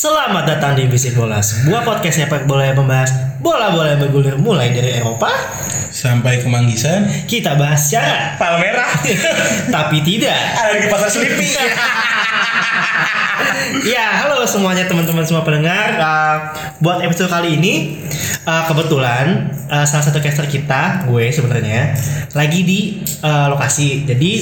Selamat datang di Bisik Bola, sebuah podcast sepak bola yang membahas bola-bola yang bergulir mulai dari Eropa. sampai ke Manggisan Kita bahas secara Palmerah tapi tidak. ada di pasar Selipi Ya, halo semuanya teman-teman semua pendengar. Uh, buat episode kali ini, uh, kebetulan uh, salah satu caster kita, gue sebenarnya, lagi di uh, lokasi. Jadi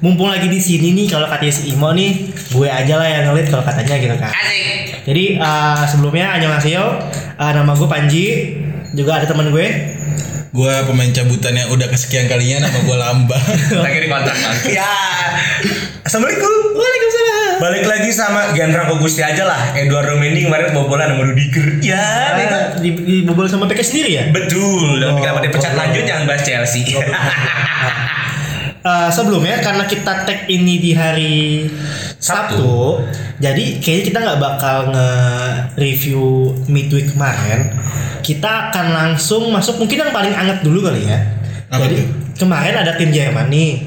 mumpung lagi di sini nih, kalau katanya si Imo nih, gue aja lah yang ngelit kalau katanya gitu kan. asik Jadi uh, sebelumnya annyeonghaseyo, uh, nama gue Panji, juga ada teman gue. gue pemain cabutan yang udah kesekian kalinya nama gue Lamba lagi di kontak ya assalamualaikum. Balik lagi sama Gianfranco Gusti aja lah Eduardo Mendy kemarin bobolan sama Rudiger ya bego. Uh, di, dibobol sama PK sendiri ya? betul dan Oh, kenapa dia pecat oh. lanjut jangan bahas Chelsea Uh, sebelumnya karena kita tag ini di hari Sabtu, jadi kayaknya kita nggak bakal nge-review midweek kemarin. Kita akan langsung masuk mungkin yang paling anget dulu kali ya. Apa jadi kemarin ada tim Jerman nih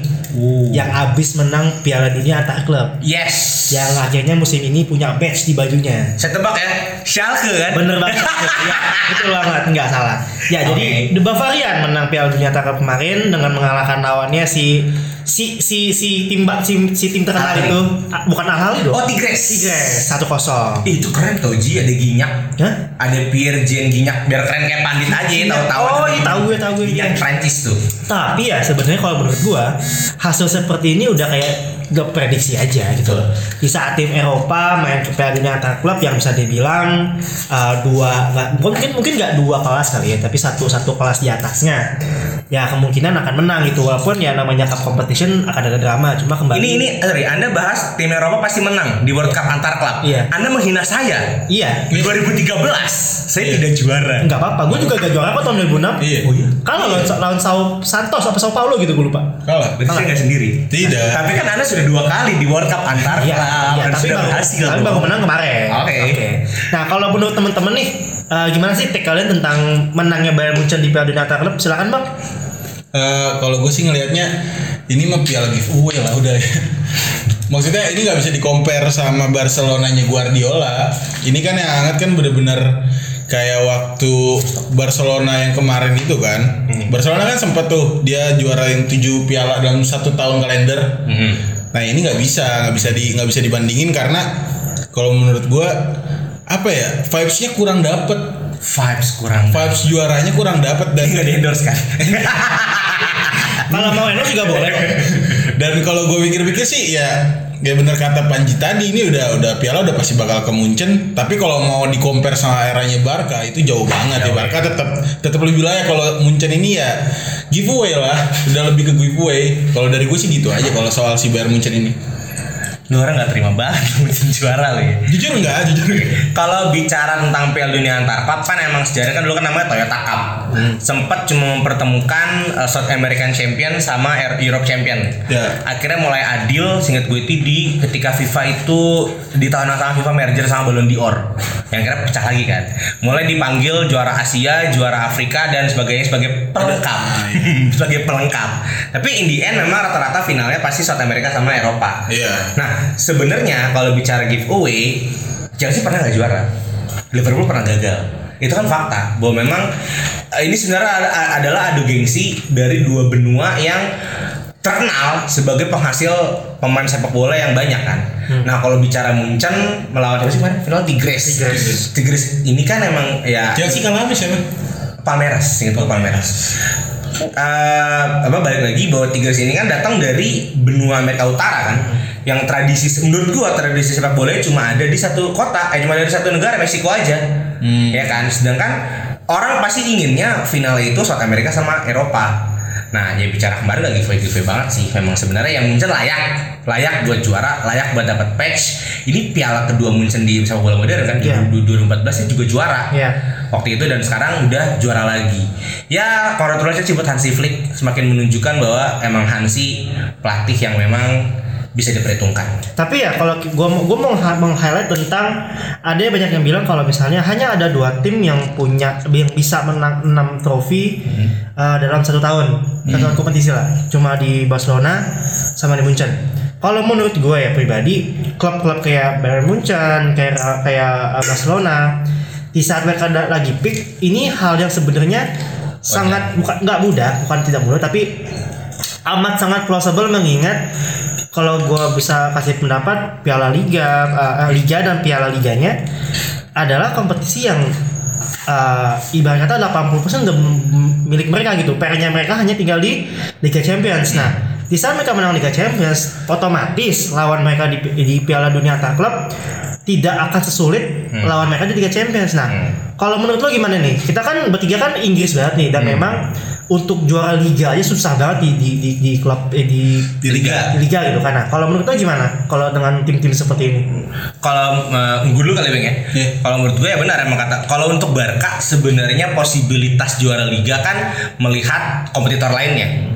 yang abis menang Piala Dunia antar klub. yes Yang akhirnya musim ini punya badge di bajunya. saya tebak ya Schalke kan Bener banget. ya, betul banget, nggak salah. Ya, jadi Oke. The Bavarian menang Piala Dunia Klub kemarin dengan mengalahkan lawannya si si si si tim si, si tim terkenal Al-Ahly. itu Ah, bukan Al Ahly dong. oh Tigres Tigres satu kosong. Itu keren tau Ji ada Ginyak Hah? ada Pierre Jean Ginyak biar keren kayak pandit aja ya tahu-tahu Oh, iya, tahu gue, tahu gue. Ginyak. Prancis tuh Tapi ya sebenarnya kalau menurut gua hasil seperti ini udah kayak gak prediksi aja gitu. Di saat tim Eropa main ke Piala Dunia antar klub yang bisa dibilang uh, dua nggak mungkin mungkin nggak dua kelas kali ya, tapi satu satu kelas di atasnya. Ya kemungkinan akan menang gitu walaupun ya namanya cup competition akan ada drama. Cuma kembali Ini ini sorry, Anda bahas tim Eropa pasti menang di World Cup antar klub. Iya. Anda menghina saya. iya 2013 saya Iya. tidak juara. nggak apa-apa. Gue juga gak juara kok tahun 2006. Iya. Oh iya. Kalau lawan, lawan Sao Santos apa Sao Paulo gitu gue lupa. kalah Berarti saya nggak sendiri. Tidak. Tapi kan Anda sudah dua kali di World Cup antar Iya, klub iya, dan tapi sudah baru, berhasil. tapi baru menang kemarin. Oke. Nah, kalau menurut teman-teman nih, eh, gimana sih take kalian tentang menangnya Bayern Munchen di Piala Dunia Antar Klub? Silakan bang. Eh, kalau gue sih ngelihatnya ini mah piala giveaway lah udah ya. Maksudnya ini nggak bisa di compare sama Barcelonanya Guardiola. Ini kan yang hangat kan bener-bener kayak waktu Barcelona yang kemarin itu kan. Barcelona kan sempat tuh dia juara yang 7 piala dalam satu tahun kalender. Mhm. Nah ini nggak bisa nggak bisa di nggak bisa dibandingin karena kalau menurut gua apa ya vibesnya kurang dapet Vibes kurang. vibes juaranya kurang dapet dan Nggak di endorse kan? Kalau mau endorse juga boleh. dan kalau gue pikir-pikir sih ya ya bener kata Panji tadi ini udah udah piala udah pasti bakal ke Munchen. Tapi kalau mau di compare sama eranya Barca itu jauh banget ya. Barca tetap tetap lebih layak kalau Munchen ini ya giveaway lah. Udah lebih ke giveaway. Kalau dari gue sih gitu aja kalau soal si Bayern Munchen ini Lu orang nggak terima banget juara lo ya. jujur enggak jujur Kalau bicara tentang Piala Dunia antar klub kan emang sejarah kan dulu kan namanya Toyota Cup. Sempat cuma mempertemukan uh, South American Champion sama Air- Europe Champion. Ya. Akhirnya mulai adil singkat gue itu di ketika FIFA itu di tahun sama FIFA merger sama Ballon d'Or. Yang kira pecah lagi kan. Mulai dipanggil juara Asia, juara Afrika dan sebagainya sebagai pelengkap. sebagai pelengkap. Tapi in the end memang rata-rata finalnya pasti South America sama Eropa. Iya. Nah, sebenarnya kalau bicara giveaway, Chelsea pernah nggak juara. Liverpool pernah gagal. Itu kan fakta bahwa memang eh, ini sebenarnya ada- adalah adu gengsi dari dua benua yang terkenal sebagai penghasil pemain sepak bola yang banyak kan. Nah, kalau bicara Munchen melawan siapa sih kemarin? Final Tigres. Tigres. Tigres ini kan emang ya Chelsea kalah habis ya men Palmeiras, gue Palmeiras. Eh, apa balik lagi bahwa Tigres ini kan datang dari benua Amerika Utara kan, yang tradisi menurut gua tradisi sepak bola cuma ada di satu kota, eh cuma dari satu negara Meksiko aja, ya kan. Sedangkan orang pasti inginnya final itu South Amerika sama Eropa. Nah, ya bicara kemarin lagi giveaway giveaway banget sih. Memang sebenarnya yang Munchen layak, layak buat juara, layak buat dapat patch. Ini piala kedua Munchen di sepak bola modern kan? Iya. Di 2014 nya juga juara. Iya. Waktu itu dan sekarang udah juara lagi. Ya, congratulations sih buat Hansi Flick semakin menunjukkan bahwa emang Hansi pelatih yang memang bisa diperhitungkan. Tapi ya kalau gue gue mau meng- meng-highlight tentang ada banyak yang bilang kalau misalnya hanya ada dua tim yang punya yang bisa menang 6 trofi uh, dalam satu tahun satu tahun kompetisi lah cuma di Barcelona sama di Munchen. Kalau menurut gue ya pribadi klub-klub kayak Bayern Munchen kayak kayak uh, Barcelona di saat mereka lagi peak ini hal yang sebenarnya sangat bukan nggak mudah bukan tidak mudah tapi amat sangat plausible mengingat kalau gua bisa kasih pendapat Piala Liga uh, Liga dan Piala Liganya adalah kompetisi yang uh, ibarat kata 80% udah milik mereka gitu. PR-nya mereka hanya tinggal di Liga Champions. Nah, di saat mereka menang Liga Champions, otomatis lawan mereka di, di Piala Dunia Antar Klub tidak akan sesulit lawan mereka di Liga Champions. Nah, kalau menurut lo gimana nih? Kita kan bertiga kan Inggris banget nih dan memang untuk juara liga aja susah banget di di di, di klub eh, di Di liga. di liga gitu kan. Nah, kalau menurut lo gimana? Kalau dengan tim-tim seperti ini? Kalau uh, gue dulu kali bang ya. Iya. Kalau menurut gue ya benar emang kata. Kalau untuk Barca sebenarnya posibilitas juara liga kan melihat kompetitor lainnya.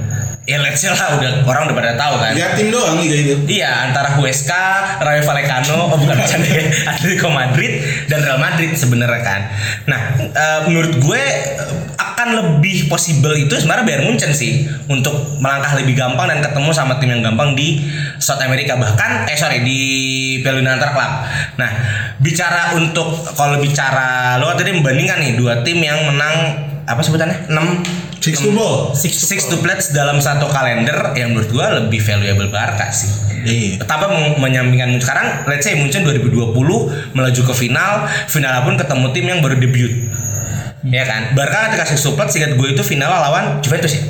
Ya let's say lah udah orang udah pada tahu kan. Lihat tim doang liga itu. Iya antara Huesca, Rayo Vallecano, oh bukan bercanda ya, Atletico Madrid dan Real Madrid sebenarnya kan. Nah eh, menurut gue eh, akan lebih possible itu sebenarnya Bayern Munchen sih untuk melangkah lebih gampang dan ketemu sama tim yang gampang di South America bahkan eh sorry di Piala Dunia Antar Club. Nah bicara untuk kalau bicara lo tadi membandingkan nih dua tim yang menang apa sebutannya 6 Six to ball. Six to Six to plates dalam satu kalender yang menurut gua lebih valuable Barca sih. Iya. Meng- menyampingkan sekarang let's say Munchen 2020 melaju ke final, final pun ketemu tim yang baru debut. Ya kan? Barca ketika six to plates seingat gue itu final lawan Juventus ya.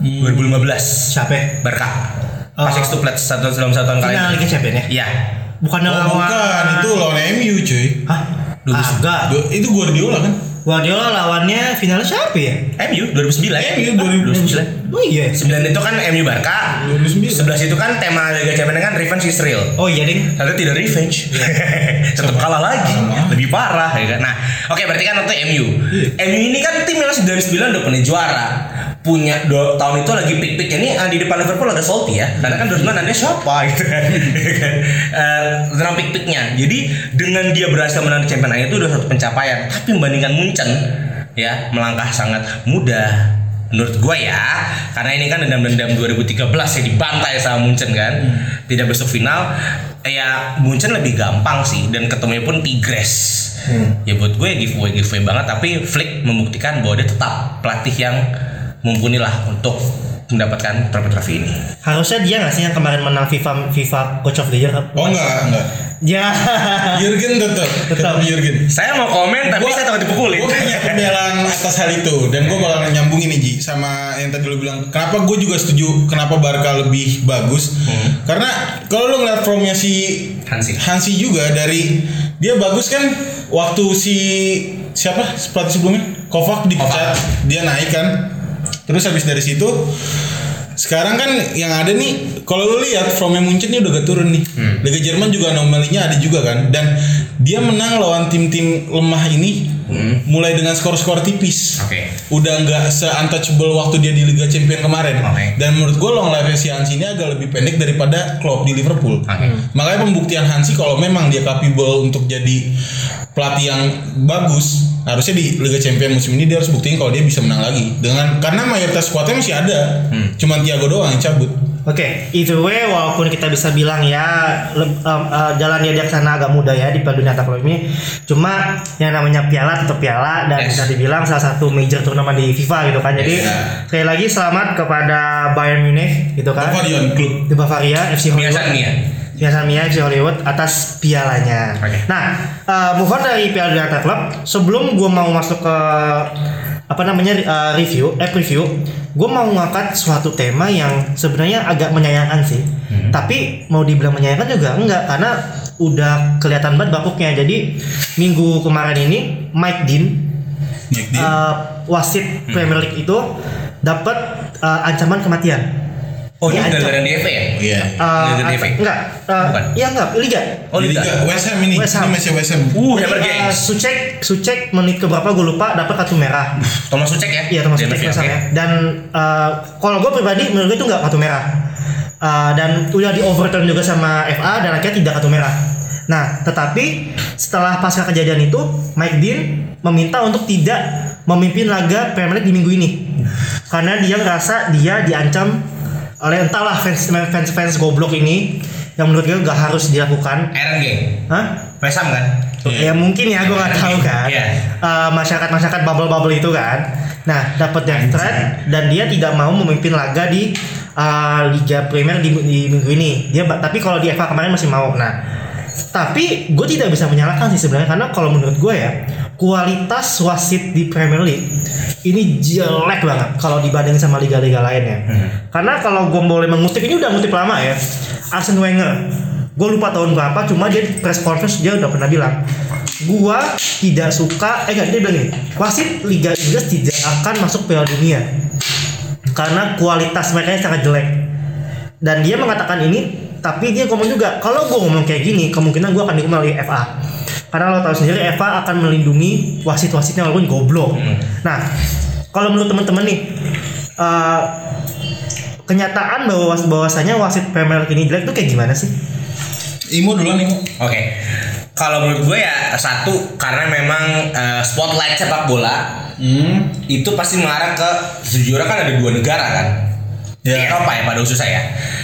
2015 Siapa? Barca. Pas Oh. six to plates satu dalam satu tahun Final kalender. Liga Champions ya? Iya. Bukan Oh, lawan bukan, itu lawan MU cuy. Hah? Agak. Du- Itu Guardiola kan? Guardiola lawannya finalnya siapa ya? MU 2009. MU 2009. 2009. Oh iya. 9 itu kan MU Barca. 2009. 11 itu kan tema Liga Champions kan revenge is real. Oh iya ding. Ternyata tidak revenge. Tetap kalah lagi. Lebih parah ya kan. Nah, oke berarti kan waktu MU. MU ini kan tim yang dari 9 udah pernah juara. Punya do, tahun itu lagi pick-pick ini ah, di depan Liverpool ada salty ya. Karena kan 2009 ada siapa gitu kan. Eh, tentang pick-picknya. Jadi dengan dia berhasil menang di Champions League itu udah satu pencapaian. Tapi membandingkan Munchen ya melangkah sangat mudah menurut gue ya. Karena ini kan dendam-dendam 2013 ya dibantai sama Munchen kan. Tidak besok final. Ya Munchen lebih gampang sih. Dan ketemunya pun Tigres. Ya buat gue giveaway giveaway banget. Tapi Flick membuktikan bahwa dia tetap pelatih yang mumpuni lah untuk mendapatkan trofi-trofi ini Harusnya dia nggak sih yang kemarin menang FIFA FIFA Coach of the Year? Oh enggak, enggak. Ya. Jurgen tetap, tetap Jurgen. saya mau komen tapi saya takut dipukulin Gue punya pembelaan atas hal itu dan gue bakal nyambungin nih Ji sama yang tadi lo bilang. Kenapa gue juga setuju kenapa Barca lebih bagus? Karena kalau lo ngeliat formnya si Hansi. Hansi juga dari dia bagus kan waktu si siapa pelatih sebelumnya Kovac dipecat dia naik kan terus habis dari situ sekarang kan yang ada nih kalau lu lihat formnya Munchen ini udah gak turun nih. Liga Jerman juga anomalinya ada juga kan. Dan dia menang lawan tim-tim lemah ini mulai dengan skor-skor tipis. Oke. udah nggak se-untouchable waktu dia di Liga Champion kemarin. Oke. dan menurut gue long life si Hansi ini agak lebih pendek daripada Klopp di Liverpool. Oke. makanya pembuktian Hansi kalau memang dia capable untuk jadi pelatih yang bagus harusnya di Liga Champion musim ini dia harus buktiin kalau dia bisa menang lagi dengan karena mayoritas skuadnya masih ada cuman Thiago doang yang cabut Oke, itu way walaupun kita bisa bilang ya leb- em, eh, jalan dia di sana agak mudah ya di Piala Dunia Klub ini. Cuma yang namanya piala tetap piala dan Yes. bisa dibilang salah satu major turnamen di FIFA gitu kan. Jadi Yes. sekali lagi selamat kepada Bayern Munich gitu kan. Bavarian Club Di Bavaria FC biasa nih ya Biasa Mia FC Hollywood atas pialanya. Oke. Nah, uh, move on dari Piala Dunia Club. Sebelum gue mau masuk ke apa namanya uh, review, eh preview, gue mau ngangkat suatu tema yang sebenarnya agak menyayangkan sih. Tapi mau dibilang menyayangkan juga enggak karena udah kelihatan banget bapuknya. Jadi minggu kemarin ini Mike Dean Nick Dean. uh, wasit Premier League itu dapat uh, ancaman kematian. Oh, ini gara-gara di FA ya? Iya. Uh, Gara-gara di FA? enggak, uh, Bukan. iya enggak, liga. Oh, Liga. Liga West Ham ini. West Ham. Ini masih West Ham. Uh, Hammer uh, Gangs. Sucek, Sucek menit ke berapa gue lupa dapat kartu merah. Thomas Sucek ya? Iya termasuk Di cek FA, West Ham ya. Dan uh, kalau gue pribadi menurut gue itu nggak kartu merah. Uh, dan udah di overturn juga sama FA dan akhirnya tidak kartu merah. Nah, tetapi setelah pasca kejadian itu, Mike Dean meminta untuk tidak memimpin laga Premier League di minggu ini. Karena dia ngerasa dia diancam oleh entahlah fans fans fans goblok ini yang menurut gue nggak harus dilakukan. Gang. Hah? Ham kan? Ya mungkin ya, gue nggak tahu kan. Iya. Eh, masyarakat-masyarakat bubble-bubble itu kan. Nah, dapat death threat dan dia tidak mau memimpin laga di eh, Liga Premier di, di minggu ini. Dia tapi kalau di FA kemarin masih mau. Nah, tapi gue tidak bisa menyalahkan sih sebenarnya karena kalau menurut gue ya kualitas wasit di Premier League ini jelek banget kalau dibandingin sama liga-liga lainnya. Karena kalau gue boleh mengutip ini udah ngutip lama ya. Arsene Wenger, gue lupa tahun berapa, cuma dia di press conference dia udah pernah bilang, gua tidak suka, eh enggak dia bilang gini, wasit Liga Inggris tidak akan masuk Piala Dunia karena kualitas mereka sangat jelek. Dan dia mengatakan ini, tapi dia ngomong juga, kalau gua ngomong kayak gini, kemungkinan gua akan dihukum oleh FA. Karena lo tahu sendiri FA akan melindungi wasit-wasitnya walaupun goblok. Nah, kalau menurut teman-teman nih, eh, kenyataan bahwa bahwasanya wasit Premier League ini jelek tuh kayak gimana sih? Imo duluan Imo. Oke. Kalau menurut gue ya satu karena memang eh, spotlight sepak bola Hmm. itu pasti mengarah ke sejujurnya kan ada dua negara kan. Di Ya. Eropa ya pada khususnya ya.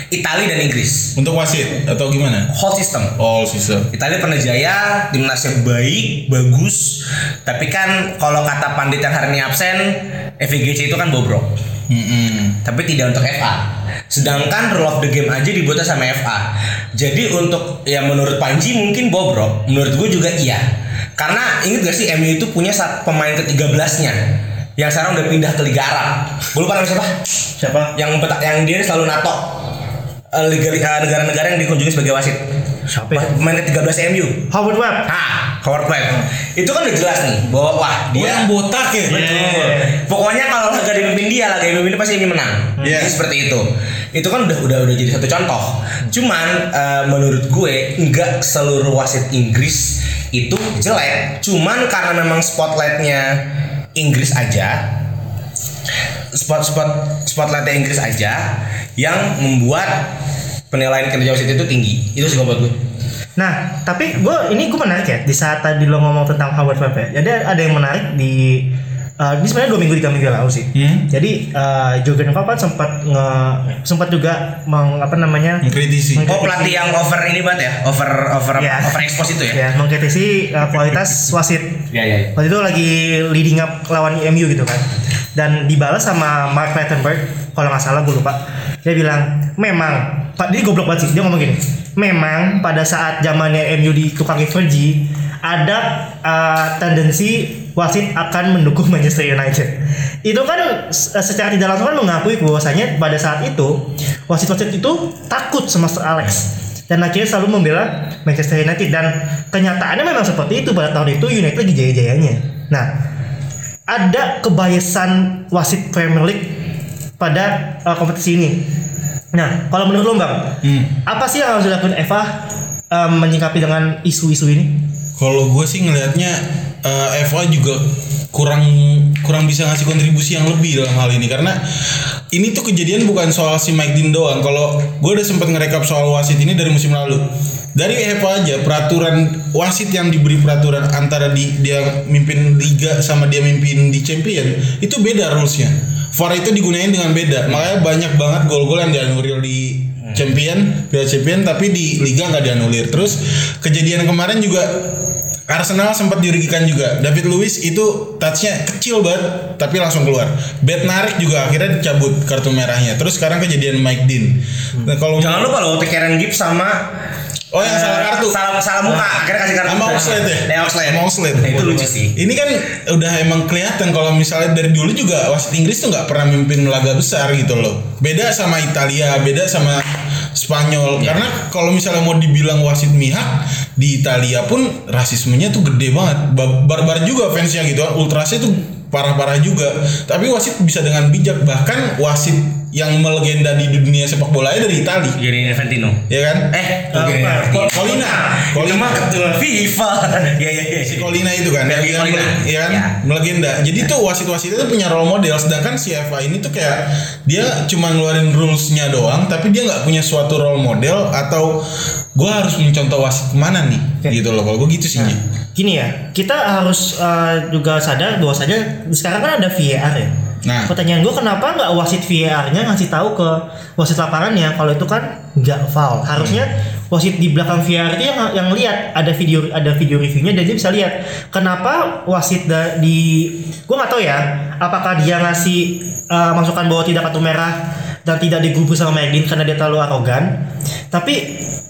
Italia dan Inggris. Untuk wasit atau gimana? Whole system. All system. Italia pernah jaya, timnasnya baik, bagus. Tapi kan kalau kata pandit yang hari ini absen, FIGC itu kan bobrok. Hmm. Tapi tidak untuk FA. Sedangkan rule of the game aja dibuatnya sama FA. Jadi untuk ya menurut Panji mungkin bobrok, menurut gue juga iya. Karena inget gak sih MU itu punya pemain ke-13-nya yang sekarang udah pindah ke Liga Arab. Gue lupa namanya siapa? Siapa? Yang peta- yang dia selalu NATO. Eh, Liga eh, negara-negara yang dikunjungi sebagai wasit. Siapa ya? Pemain ke-13 MU. Howard Webb. Ah, Howard Webb. Itu kan udah jelas nih bahwa wah Dia yang botak ya? Betul. Pokoknya kalau laga dipimpin dia, laga dipimpin pasti ini menang. Iya. Jadi seperti itu. Itu kan udah udah udah jadi satu contoh. Cuman eh, menurut gue nggak seluruh wasit Inggris itu jelek. Cuman karena memang spotlightnya Inggris aja, spot spot spotlightnya Inggris aja yang membuat penilaian kinerja wasit itu tinggi. Itu sih buat gue. Nah, tapi gue ini gue menarik ya di saat tadi lo ngomong tentang Howard Webb ya. Jadi ada yang menarik di uh, ini sebenarnya dua minggu tiga minggu lalu sih. Hmm? Jadi uh, Jurgen Klopp kan sempat nge sempat juga meng, apa namanya Mengkritisi. Meng- Oh pelatih yang over ini banget ya, over over Ya. over expose itu ya. ya mengkritisi uh, kualitas wasit. Ya ya. Waktu itu lagi leading up lawan MU gitu kan. Dan dibalas sama Mark Clattenburg kalau nggak salah gue lupa. Dia bilang memang Pak dia goblok banget sih. Dia ngomong gini. Memang pada saat zamannya MU ditukangi Fergie ada uh, tendensi wasit akan mendukung Manchester United. Itu kan s- secara tidak langsung kan mengakui bahwasanya pada saat itu wasit-wasit itu takut sama Sir Alex dan akhirnya selalu membela Manchester United dan kenyataannya memang seperti itu pada tahun itu United lagi jaya-jayanya. Nah, ada kebiasan wasit Premier League pada uh, kompetisi ini. Nah, kalau menurut lo bang, Hmm. apa sih yang harus dilakukan Eva um, menyikapi dengan isu-isu ini? Kalau gue sih ngelihatnya eh, FA juga kurang kurang bisa ngasih kontribusi yang lebih dalam hal ini karena ini tuh kejadian bukan soal si Mike Dean doang. Kalau gue udah sempat ngerekap soal wasit ini dari musim lalu. Dari FA aja peraturan wasit yang diberi peraturan antara di, dia mimpin liga sama dia mimpin di champion itu beda rulesnya. VAR itu digunain dengan beda. Makanya banyak banget gol-gol yang dianulir di champion, Piala Champion tapi di liga nggak dianulir. Terus kejadian kemarin juga Arsenal sempat dirugikan juga. David Luiz itu touchnya kecil banget tapi langsung keluar. Bet narik juga akhirnya dicabut kartu merahnya. Terus sekarang kejadian Mike Dean. Nah kalau Jangan lupa loh Karen Gibbs sama Oh yang eh, salah kartu. Salah salah muka. Akhirnya kasih kartu. Sama Oxlade ya? Ya Oxlade. Sama Oxlade. Nah, itu lucu sih. Ini kan udah emang kelihatan kalau misalnya dari dulu juga wasit Inggris tuh nggak pernah mimpin laga besar gitu loh. Beda sama Italia, beda sama Spanyol. Iya. Karena kalau misalnya mau dibilang wasit mihak di Italia pun rasismenya tuh gede banget. Ba- Barbar juga fansnya gitu. Ultrasnya tuh parah-parah juga. Tapi wasit bisa dengan bijak bahkan wasit yang melegenda di dunia sepak bola dari Italia, Gianni Infantino. ya kan? Eh, Apa? Infantino. Colina. Colina. ketua FIFA. Iya iya iya. si Colina itu kan yang Colina. ya kan Ya. melegenda jadi tuh wasit-wasit itu punya role model sedangkan si FA ini tuh kayak dia cuma ngeluarin rulesnya doang tapi dia nggak punya suatu role model atau gue harus mencontoh wasit ke mana nih Oke. gitu loh kalau gue gitu sih Ji. Gini ya, kita harus uh, juga sadar bahwasanya sekarang kan ada VAR ya. Nah. Pertanyaan gue kenapa nggak wasit VAR-nya ngasih tahu ke wasit lapangannya kalau itu kan nggak foul. Harusnya wasit di belakang VAR itu yang yang lihat ada video ada video reviewnya dan dia bisa lihat kenapa wasit da- di gue nggak tahu ya apakah dia ngasih uh, masukan bahwa tidak kartu merah dan tidak digubris sama Magdin karena dia terlalu arogan. Tapi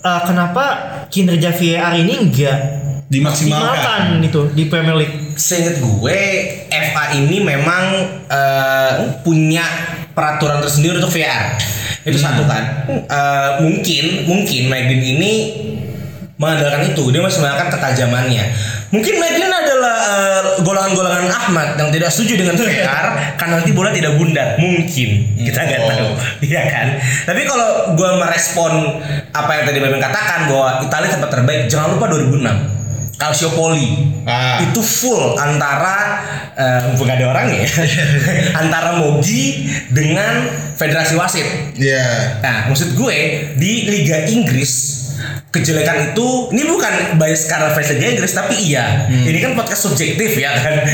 uh, kenapa kinerja VAR ini enggak dimaksimalkan dimakan gitu di Premier League. Seinget gue FA ini memang eh, punya peraturan tersendiri untuk VR. Itu satu kan. Eh, mungkin mungkin Magdin ini mengandalkan itu dia masih mengandalkan ketajamannya. Mungkin Magdin adalah eh, golongan-golongan Ahmad yang tidak setuju dengan VR karena nanti bola tidak bundar. Mungkin kita nggak Oh. tahu, iya kan. Tapi kalau gue merespon apa yang tadi Beben katakan bahwa Italia tempat terbaik, jangan lupa 2006 Calciopoli. Ah. itu full antara eh, mumpung nggak ada orang ya antara Mogi dengan federasi wasit. Ya nah maksud gue di Liga Inggris kejelekan itu ini bukan bias karena fans Liga Inggris tapi iya. Ini kan podcast subjektif ya kan?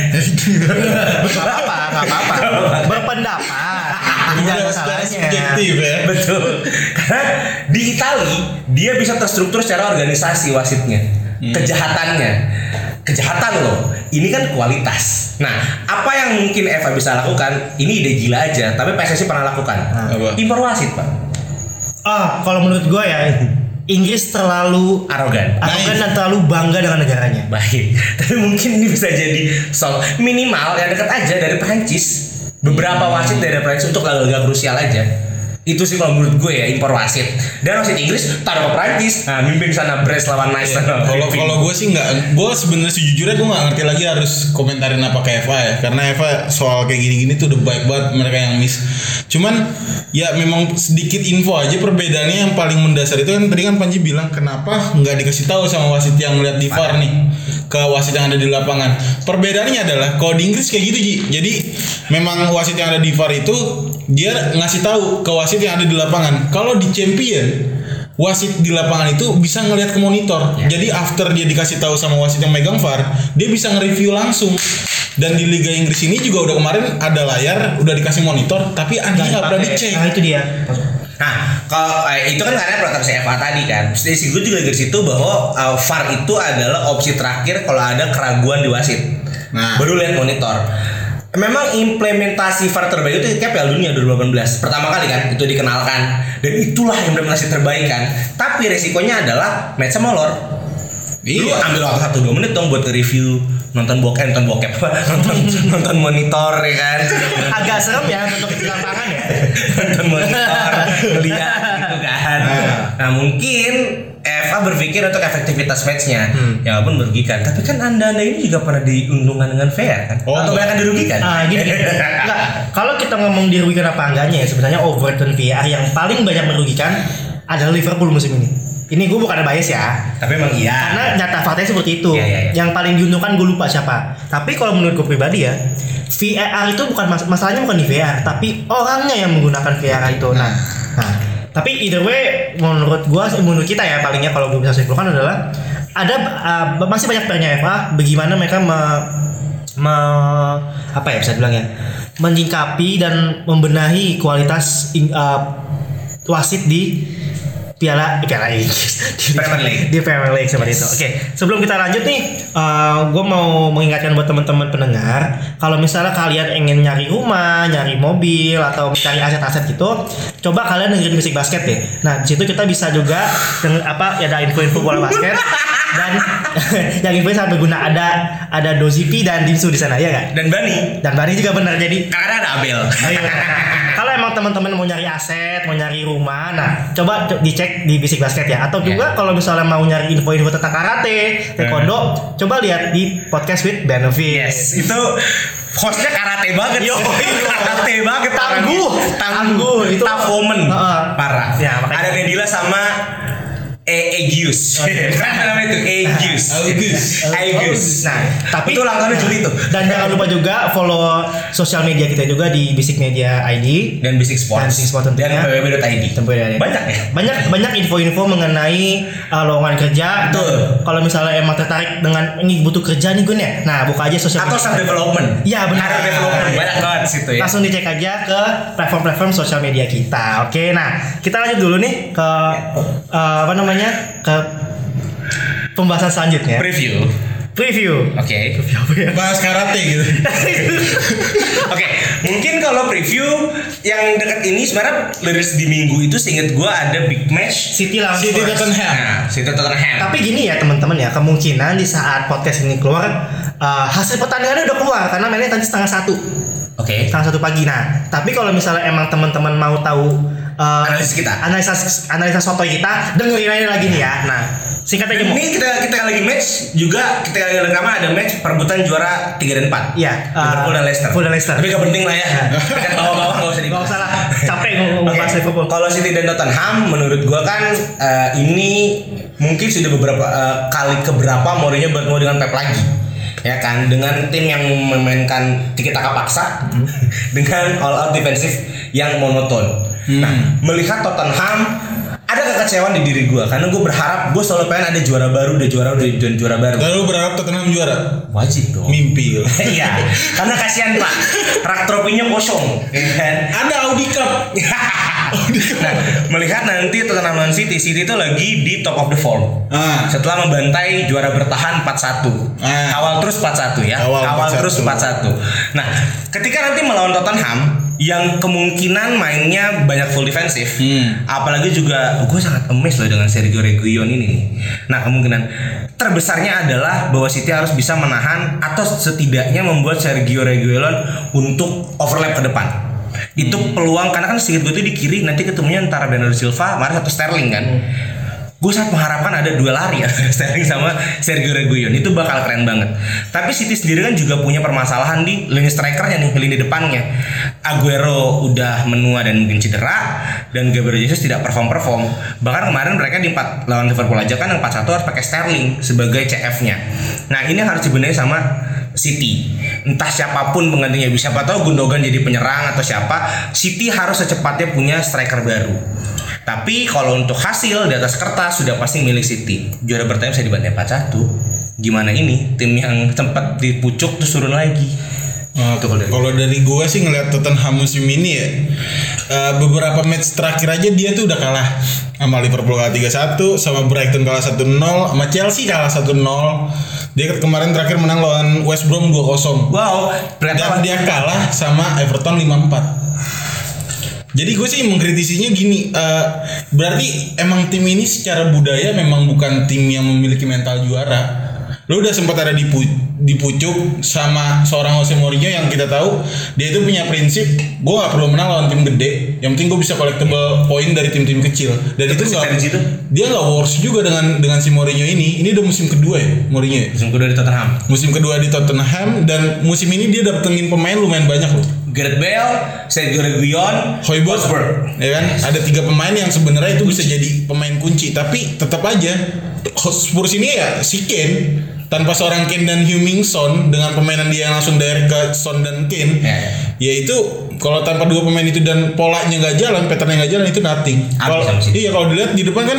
Gak apa, gak apa-apa. Berpendapat. Tidak Udah ada secara salahnya. subjektif ya. Betul. Karena di Itali dia bisa terstruktur secara organisasi wasitnya kejahatannya. Kejahatan loh. Ini kan kualitas. Nah apa yang mungkin Eva bisa lakukan? Ini ide gila aja tapi PSSI pernah lakukan. Impor wasit pak. Ah, kalau menurut gue ya, Inggris terlalu arogan. arogan dan terlalu bangga dengan negaranya. baik. Tapi mungkin ini bisa jadi sol minimal yang dekat aja dari Perancis beberapa wasit dari Perancis untuk laga-laga krusial aja itu sih kalau menurut gue ya impor wasit. Dan wasit Inggris taruh ke Perancis. Nah mimpin sana Brest lawan Nice Iya, Kalau kalau gue sih nggak, gue sebenarnya sejujurnya gue nggak ngerti lagi harus komentarin apa ke Eva ya, karena Eva soal kayak gini-gini tuh udah baik banget mereka yang miss. Cuman ya memang sedikit info aja perbedaannya yang paling mendasar itu kan tadi kan Panji bilang kenapa nggak dikasih tahu sama wasit yang melihat di VAR nih? Ke wasit yang ada di lapangan. Perbedaannya adalah kalau di Inggris kayak gitu Ji. Jadi memang wasit yang ada di VAR itu dia ngasih tahu ke wasit yang ada di lapangan. Kalau di Champion wasit di lapangan itu bisa ngelihat ke monitor. Ya. Jadi after dia dikasih tahu sama wasit yang megang VAR, dia bisa nge-review langsung. Dan di Liga Inggris ini juga udah kemarin ada layar, udah dikasih monitor, tapi anjing nggak pernah dicek. Nah itu dia. Nah, kalau eh, itu kan karena peraturan CFA tadi kan. Dari situ juga dari situ bahwa uh, VAR itu adalah opsi terakhir kalau ada keraguan di wasit. Nah. baru lihat monitor. Memang implementasi VAR terbaik itu kayak Piala Dunia 2018 pertama kali kan itu dikenalkan dan itulah implementasi terbaik kan. Tapi resikonya adalah match molor. Lu Iya. ambil waktu satu dua menit dong buat review nonton bokep, nonton bokep, nonton nonton monitor ya kan. Agak serem ya untuk di lapangan ya. nonton monitor lihat gitu kan nah mungkin FA berpikir untuk efektivitas matchnya ya walaupun merugikan tapi kan anda anda ini juga pernah diuntungkan dengan fair kan Oh, atau bahkan dirugikan Ah gini, gini. Enggak, kalau kita ngomong dirugikan apa enggaknya ya sebenarnya Overton VAR yang paling banyak merugikan adalah Liverpool musim ini. Ini gue bukan ada bias ya. tapi emang iya Karena nyata faktanya seperti itu. Iya, iya, iya. Yang paling diuntungkan gue lupa siapa. Tapi kalau menurut gue pribadi ya, VAR itu bukan mas- masalahnya bukan di VAR, tapi orangnya yang menggunakan VAR itu. Nah, nah, tapi either way menurut gue, menurut kita ya palingnya kalau gue bisa simpulkan adalah ada uh, masih banyak PR-nya FA bagaimana mereka me, me- apa ya bisa dibilang ya menyingkapi dan membenahi kualitas uh, wasit di Piala eh, Piala Inggris di Premier League. di Premier League seperti itu. Oke, sebelum kita lanjut nih, gue mau mengingatkan buat teman-teman pendengar, kalau misalnya kalian ingin nyari rumah, nyari mobil atau mencari aset-aset gitu, coba kalian dengerin musik basket deh. Nah, di situ kita bisa juga denger, apa ya ada info-info bola basket dan yang giveaway sangat berguna ada ada Dozipi dan Dimsu di sana ya nggak Dan Bani. dan Bani juga benar jadi Karena ada Abel. Ayo. Kalau emang teman-teman mau nyari aset, mau nyari rumah, nah coba co- dicek di Bisik Basket ya. Atau juga kalau misalnya mau nyari info-info tentang karate, taekwondo, coba lihat di podcast with benefit. Yes, itu hostnya karate banget. Yo, karate banget. Tangguh. orangnya. Tangguh. Itu tough woman. Heeh. Parah. Ya, makanya- Ada Nedila sama E Egius. Kan namanya itu Egius. Agus. Egius. Nah, tapi itu tahunnya Juli tuh. Dan jangan lupa juga follow sosial media kita juga di Basic Media ID. Dan Basic Sports. Dan Basic Sports tentunya. Dan www.id. Tempoyak. Banyak ya. Banyak banyak info-info mengenai uh, lowongan kerja. Betul. Kalau misalnya emang tertarik dengan ini butuh kerja nih Gun ya. Nah, buka aja sosial Atau media. self development. Iya, benar. Career development banyak banget di situ ya. Langsung dicek aja ke platform-platform sosial media kita. Oke, nah kita lanjut dulu nih ke uh, apa namanya ke pembahasan selanjutnya. Preview. Preview. Oke. Apa ya? Bahas karate gitu. Oke, mungkin kalau preview yang dekat ini sebenarnya liris di minggu itu seingat gua ada big match City lawan City Spurs. Tottenham. Nah, City Tottenham. Tapi gini ya teman-teman ya kemungkinan di saat podcast ini keluar uh, hasil pertandingannya udah keluar karena mainnya tadi setengah satu Oke. setengah satu pagi. Nah tapi kalau misalnya emang teman-teman mau tahu uh, Analisis kita. analisa analisa sotoy kita dengerin aja lagi nih ya. Nah singkat aja. Ini kita kita lagi match juga kita lagi rekaman ada match perebutan juara 3 dan 4. Iya, Liverpool uh, dan Leicester. Liverpool dan Leicester. Tapi gak penting lah ya. Dekat bawah-bawah enggak usah Gak dibahas. usah lah capek ngomong Liverpool. Kalau City dan Tottenham menurut gua kan eh, ini mungkin sudah beberapa eh, kali keberapa Mourinho bertemu dengan Pep lagi. Ya kan dengan tim yang memainkan tiki taka paksa dengan all out defensif yang monoton. Nah, melihat Tottenham ada kekecewaan di diri gua karena gue berharap gue selalu pengen ada juara baru, ada juara udah dan juara baru. Lalu berharap Tottenham juara. Wajib dong. Mimpi. Iya, karena kasihan Pak, rak tropinya kosong, ya kan? Ada Audi Cup. nah, melihat nanti Tottenham lawan City, City itu lagi di top of the form. Ah. Setelah membantai juara bertahan 4-1. Ah. Kawal terus 4-1 ya. Kawal Kawal 4-1. terus 4-1. Nah, ketika nanti melawan Tottenham yang kemungkinan mainnya banyak full defensif. Hmm. Apalagi juga gue sangat amazed loh dengan Sergio Reguilon ini nih. Nah, kemungkinan terbesarnya adalah bahwa City harus bisa menahan atau setidaknya membuat Sergio Reguilon untuk overlap ke depan. Itu peluang karena kan sedikit gue tuh di kiri nanti ketemunya antara Bernardo Silva, Mahrez atau Sterling kan. Gue sangat mengharapkan ada dua lari antara Sterling sama Sergio Reguilon itu bakal keren banget. Tapi City sendiri kan juga punya permasalahan di lini strikernya nih, lini depannya. Aguero udah menua dan mungkin cedera dan Gabriel Jesus tidak perform perform. Bahkan kemarin mereka di empat lawan Liverpool aja kan yang 4-1 harus pakai Sterling sebagai CF-nya. Nah ini harus dibenahi sama City. Entah siapa pun penggantinya bisa siapa tahu Gundogan jadi penyerang atau siapa. City harus secepatnya punya striker baru. Tapi kalau untuk hasil di atas kertas sudah pasti milik City. Juara bertahan bisa dibantai 4-1. Gimana ini? Tim yang sempat di pucuk terus turun lagi. Itu kalau dari- kalau dari gue sih ngeliat Tottenham musim ini ya uh, beberapa match terakhir aja dia tuh udah kalah sama Liverpool kalah 3-1 sama Brighton kalah 1-0 sama Chelsea kalah 1-0 dia kemarin terakhir menang lawan West Brom 2-0 Wow, dan ternyata dia kalah sama Everton 5-4 jadi gue sih mengkritisinya gini eh, berarti emang tim ini secara budaya memang bukan tim yang memiliki mental juara. Lu udah sempat ada di pu- di pucuk sama seorang Jose Mourinho yang kita tahu dia itu punya prinsip gue gak perlu menang lawan tim gede yang penting gue bisa collectible poin dari tim-tim kecil dan itu nggak dari situ? dia nggak worse juga dengan dengan si Mourinho ini ini udah musim kedua ya Mourinho ya? musim kedua di Tottenham. musim kedua di Tottenham dan musim ini dia datengin pemain lumayan banyak loh Gareth Bale, Sergio Reguilon, Hoiberg, ya kan? Ada tiga pemain yang sebenarnya itu bisa jadi pemain kunci, tapi tetap aja Spurs ini ya si Kane tanpa seorang Kane dan Hummingson dengan permainan dia yang langsung direct ke Son dan Kane, Ya, ya itu kalau tanpa dua pemain itu dan polanya nggak jalan, patternnya nggak jalan itu nothing. Kalau iya kalau dilihat di depan kan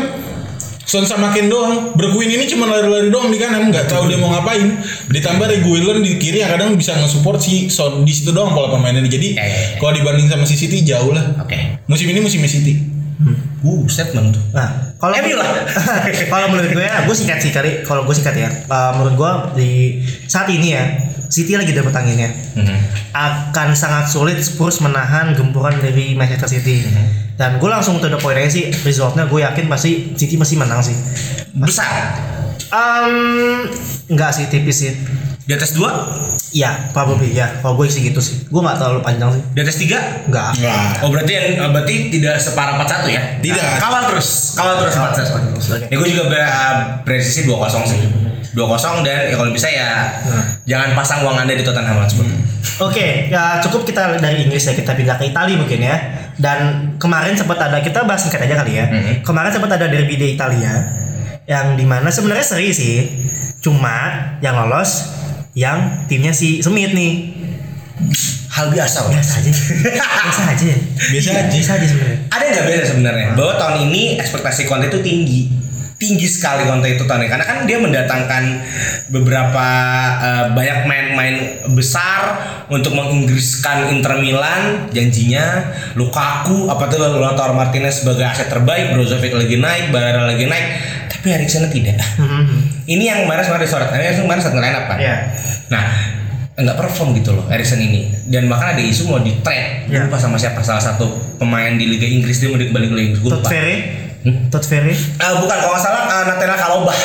Son sama Kane doang. Berguin ini cuma lari-lari doang di kanan, nggak tahu dia mau ngapain. Ditambah Reguilon di kiri yang kadang bisa nge-support si Son di situ doang pola permainannya. Jadi Ya, ya, ya. kalau dibanding sama si City jauh lah. Oke. Musim ini musim City. Uh, statement. Nah, kalau MU lah. kalau menurut gue ya, gue singkat sih kali. Kalau gue singkat ya, uh, menurut gue di saat ini ya, City lagi dapat anginnya. Mhm. Akan sangat sulit Spurs menahan gempuran dari Manchester City. Dan gue langsung to the point aja sih, resultnya gue yakin pasti City masih menang sih. Besar. Um, enggak sih tipis sih. Di atas dua? Iya, probably ya. Kalau gue sih gitu sih. Gue nggak terlalu panjang sih. Di atas tiga? Enggak. Enggak. Oh berarti yang berarti tidak separah 41 ya? Tidak. Nah, kawal terus, kawal terus 41. Ya gue juga ber, prediksi 2-0 sih. 2-0 dan ya kalau bisa ya jangan pasang uang Anda di Tottenham Hotspur. Oke, ya cukup kita dari Inggris ya kita pindah ke Italia mungkin ya. Dan kemarin sempat ada kita bahas singkat aja kali ya. Mhm. Kemarin sempat ada derby di Italia yang di mana sebenarnya seri sih. Cuma yang lolos yang timnya si Smith nih. Hal biasa. Biasa aja. Biasa aja. Biasa Iya, aja. Biasa aja sebenarnya. Ada nggak beda sebenarnya bahwa tahun ini ekspektasi Conte itu tinggi tinggi sekali Conte itu tahun ini karena kan dia mendatangkan beberapa eh, banyak main-main besar untuk menginggriskan Inter Milan janjinya Lukaku apa tuh Lautaro Martinez sebagai aset terbaik Brozovic lagi naik Barella lagi naik tapi Eriksen tidak Mhm. Ini yang kemarin sebenarnya disorot Eriksen kemarin satu line up kan Iya. nah nggak perform gitu loh Eriksen ini dan bahkan ada isu mau di trade Iya. lupa sama siapa salah satu pemain di Liga Inggris dia mau kembali ke Liga Inggris Todd lupa Ferry. Hmm? Todd Ferry. Eh, bukan kalau nggak salah uh, Natena Kalobah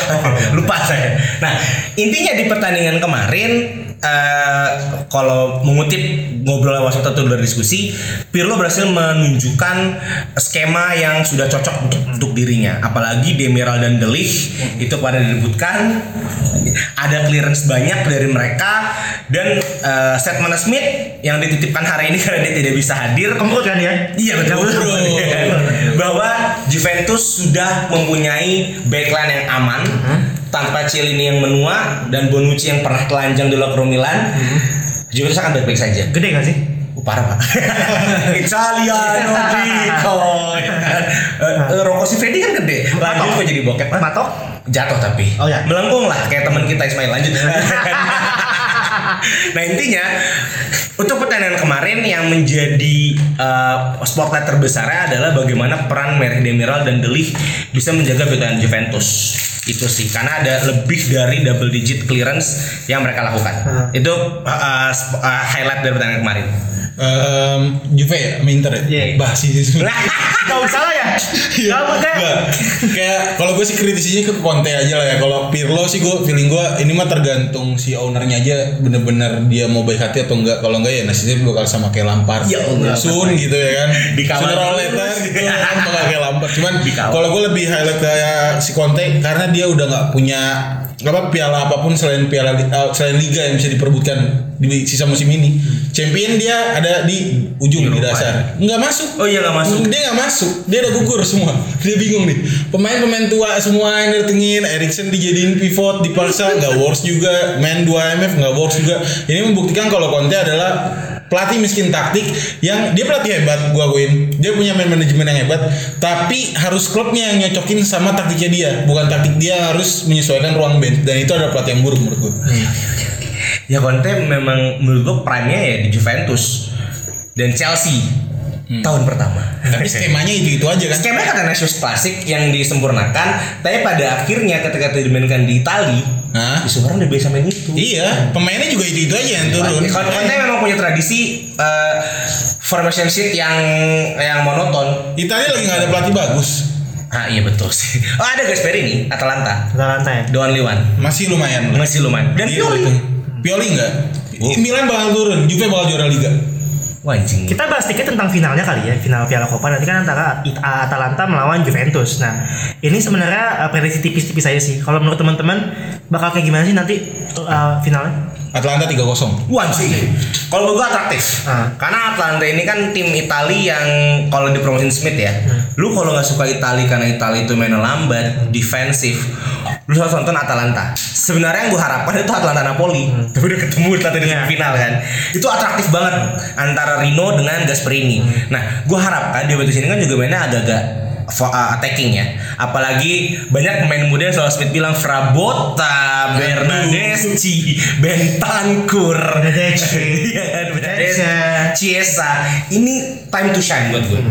lupa saya nah intinya di pertandingan kemarin eh, kalau mengutip ngobrol sama satu dari diskusi Pirlo berhasil menunjukkan skema yang sudah cocok untuk, untuk dirinya. Apalagi Demiral dan Delich itu pada direbutkan. Ada clearance banyak dari mereka. Dan uh, Setman Smith yang dititipkan hari ini karena dia tidak bisa hadir. Kemprut kan ya? Iya betul. Bahwa Juventus sudah mempunyai backline yang aman tanpa Cielini yang menua dan Bonucci yang pernah telanjang di locker room Milan. Juventus akan baik-baik saja. Gede gak sih? Uh, parah pak. Italiano Dico. Eh, Rocco Siffredi kan gede. Lanjut kok jadi bokep. Matok? Jatuh tapi. Oh, ya. Melengkung lah kayak teman kita Ismail lanjut. nah intinya untuk pertandingan kemarin yang menjadi uh, spotlight terbesarnya adalah bagaimana peran Merih Demiral dan Delich bisa menjaga backline Juventus itu sih. Karena ada lebih dari double digit clearance yang mereka lakukan. Hmm. itu uh, uh, uh, highlight dari pertandingan kemarin Em, Juve ya, sama Inter ya? Iya. Bah sih sih. Gak usah lah ya. Iya. Gak kayak kalau gue sih kritisnya ke Conte aja lah ya. Kalau Pirlo sih gue feeling gue ini mah tergantung si ownernya aja bener-bener dia mau baik hati atau enggak. Kalau enggak ya nasibnya bakal sama kayak Lampard. Ya. Sun gitu ya kan. Sooner or terus. later gitu kan bakal kayak Lampard. Cuman kalau gue lebih highlight kayak si Conte karena dia udah nggak punya apa piala apa pun selain piala uh, selain liga yang bisa diperebutkan di sisa musim ini. Champion dia ada di ujung di dasar. Nggak masuk. Oh iya, nggak masuk. Dia nggak masuk. Dia udah gugur semua. Dia bingung nih. Pemain-pemain tua semua yang datengin. Erikson dijadiin pivot dipaksa nggak works juga. Main 2 MF nggak works juga. Ini membuktikan kalau Conte adalah pelatih miskin taktik yang dia pelatih hebat gua akuin. Dia punya main manajemen yang hebat tapi harus klubnya yang nyocokin sama taktiknya dia. Bukan taktik dia harus menyesuaikan ruang bench. Dan itu adalah pelatih yang buruk menurut gua. Ya Conte memang menurut gue prime-nya ya di Juventus dan Chelsea tahun pertama. Tapi skemanya itu itu aja kan? Skemanya Nations Classic yang disempurnakan tapi pada akhirnya ketika itu dimainkan di Itali Hah? di Sumarang udah biasa main itu. Iya pemainnya juga itu itu aja yang turun. Kon- Conte memang punya tradisi eh, formation sheet yang yang monoton. Italia lagi nggak ada pelatih bagus. Ah iya betul sih. Oh ada Gasperini Atalanta. Atalanta ya. the only one masih lumayan. Masih lumayan. Dan Iya, Pioli. Pioli enggak Milan bakal turun Juve bakal juara Liga Anjing Kita bahas sedikit tentang finalnya kali ya, final Piala Coppa nanti kan antara Atalanta melawan Juventus. Nah, ini sebenarnya uh, prediksi tipis-tipis aja sih. Kalau menurut teman-teman bakal kayak gimana sih nanti uh, finalnya? Atlanta 3-0 Wah sih. Kalau menurut gua atraktif. Ah. Karena Atlanta ini kan tim Itali yang kalau dipromosin Smith ya. Lu kalau nggak suka Itali karena Itali itu mainnya lambat, defensif, lu harus nonton Atalanta. Sebenarnya yang gua harapkan itu Atlanta Napoli. Tapi udah ketemu Atlanta di Iya. final kan. Itu atraktif banget antara Rino dengan Gasperini. Nah, gua harapkan di Juventus ini kan juga mainnya agak-agak fo- uh, attacking ya. Apalagi banyak pemain muda yang selalu Smith bilang Frabotta, Bernadeschi, Bentancur, Bernadeschi. Iya kan, Bernadeschi. Chiesa. Ini time to shine buat gue.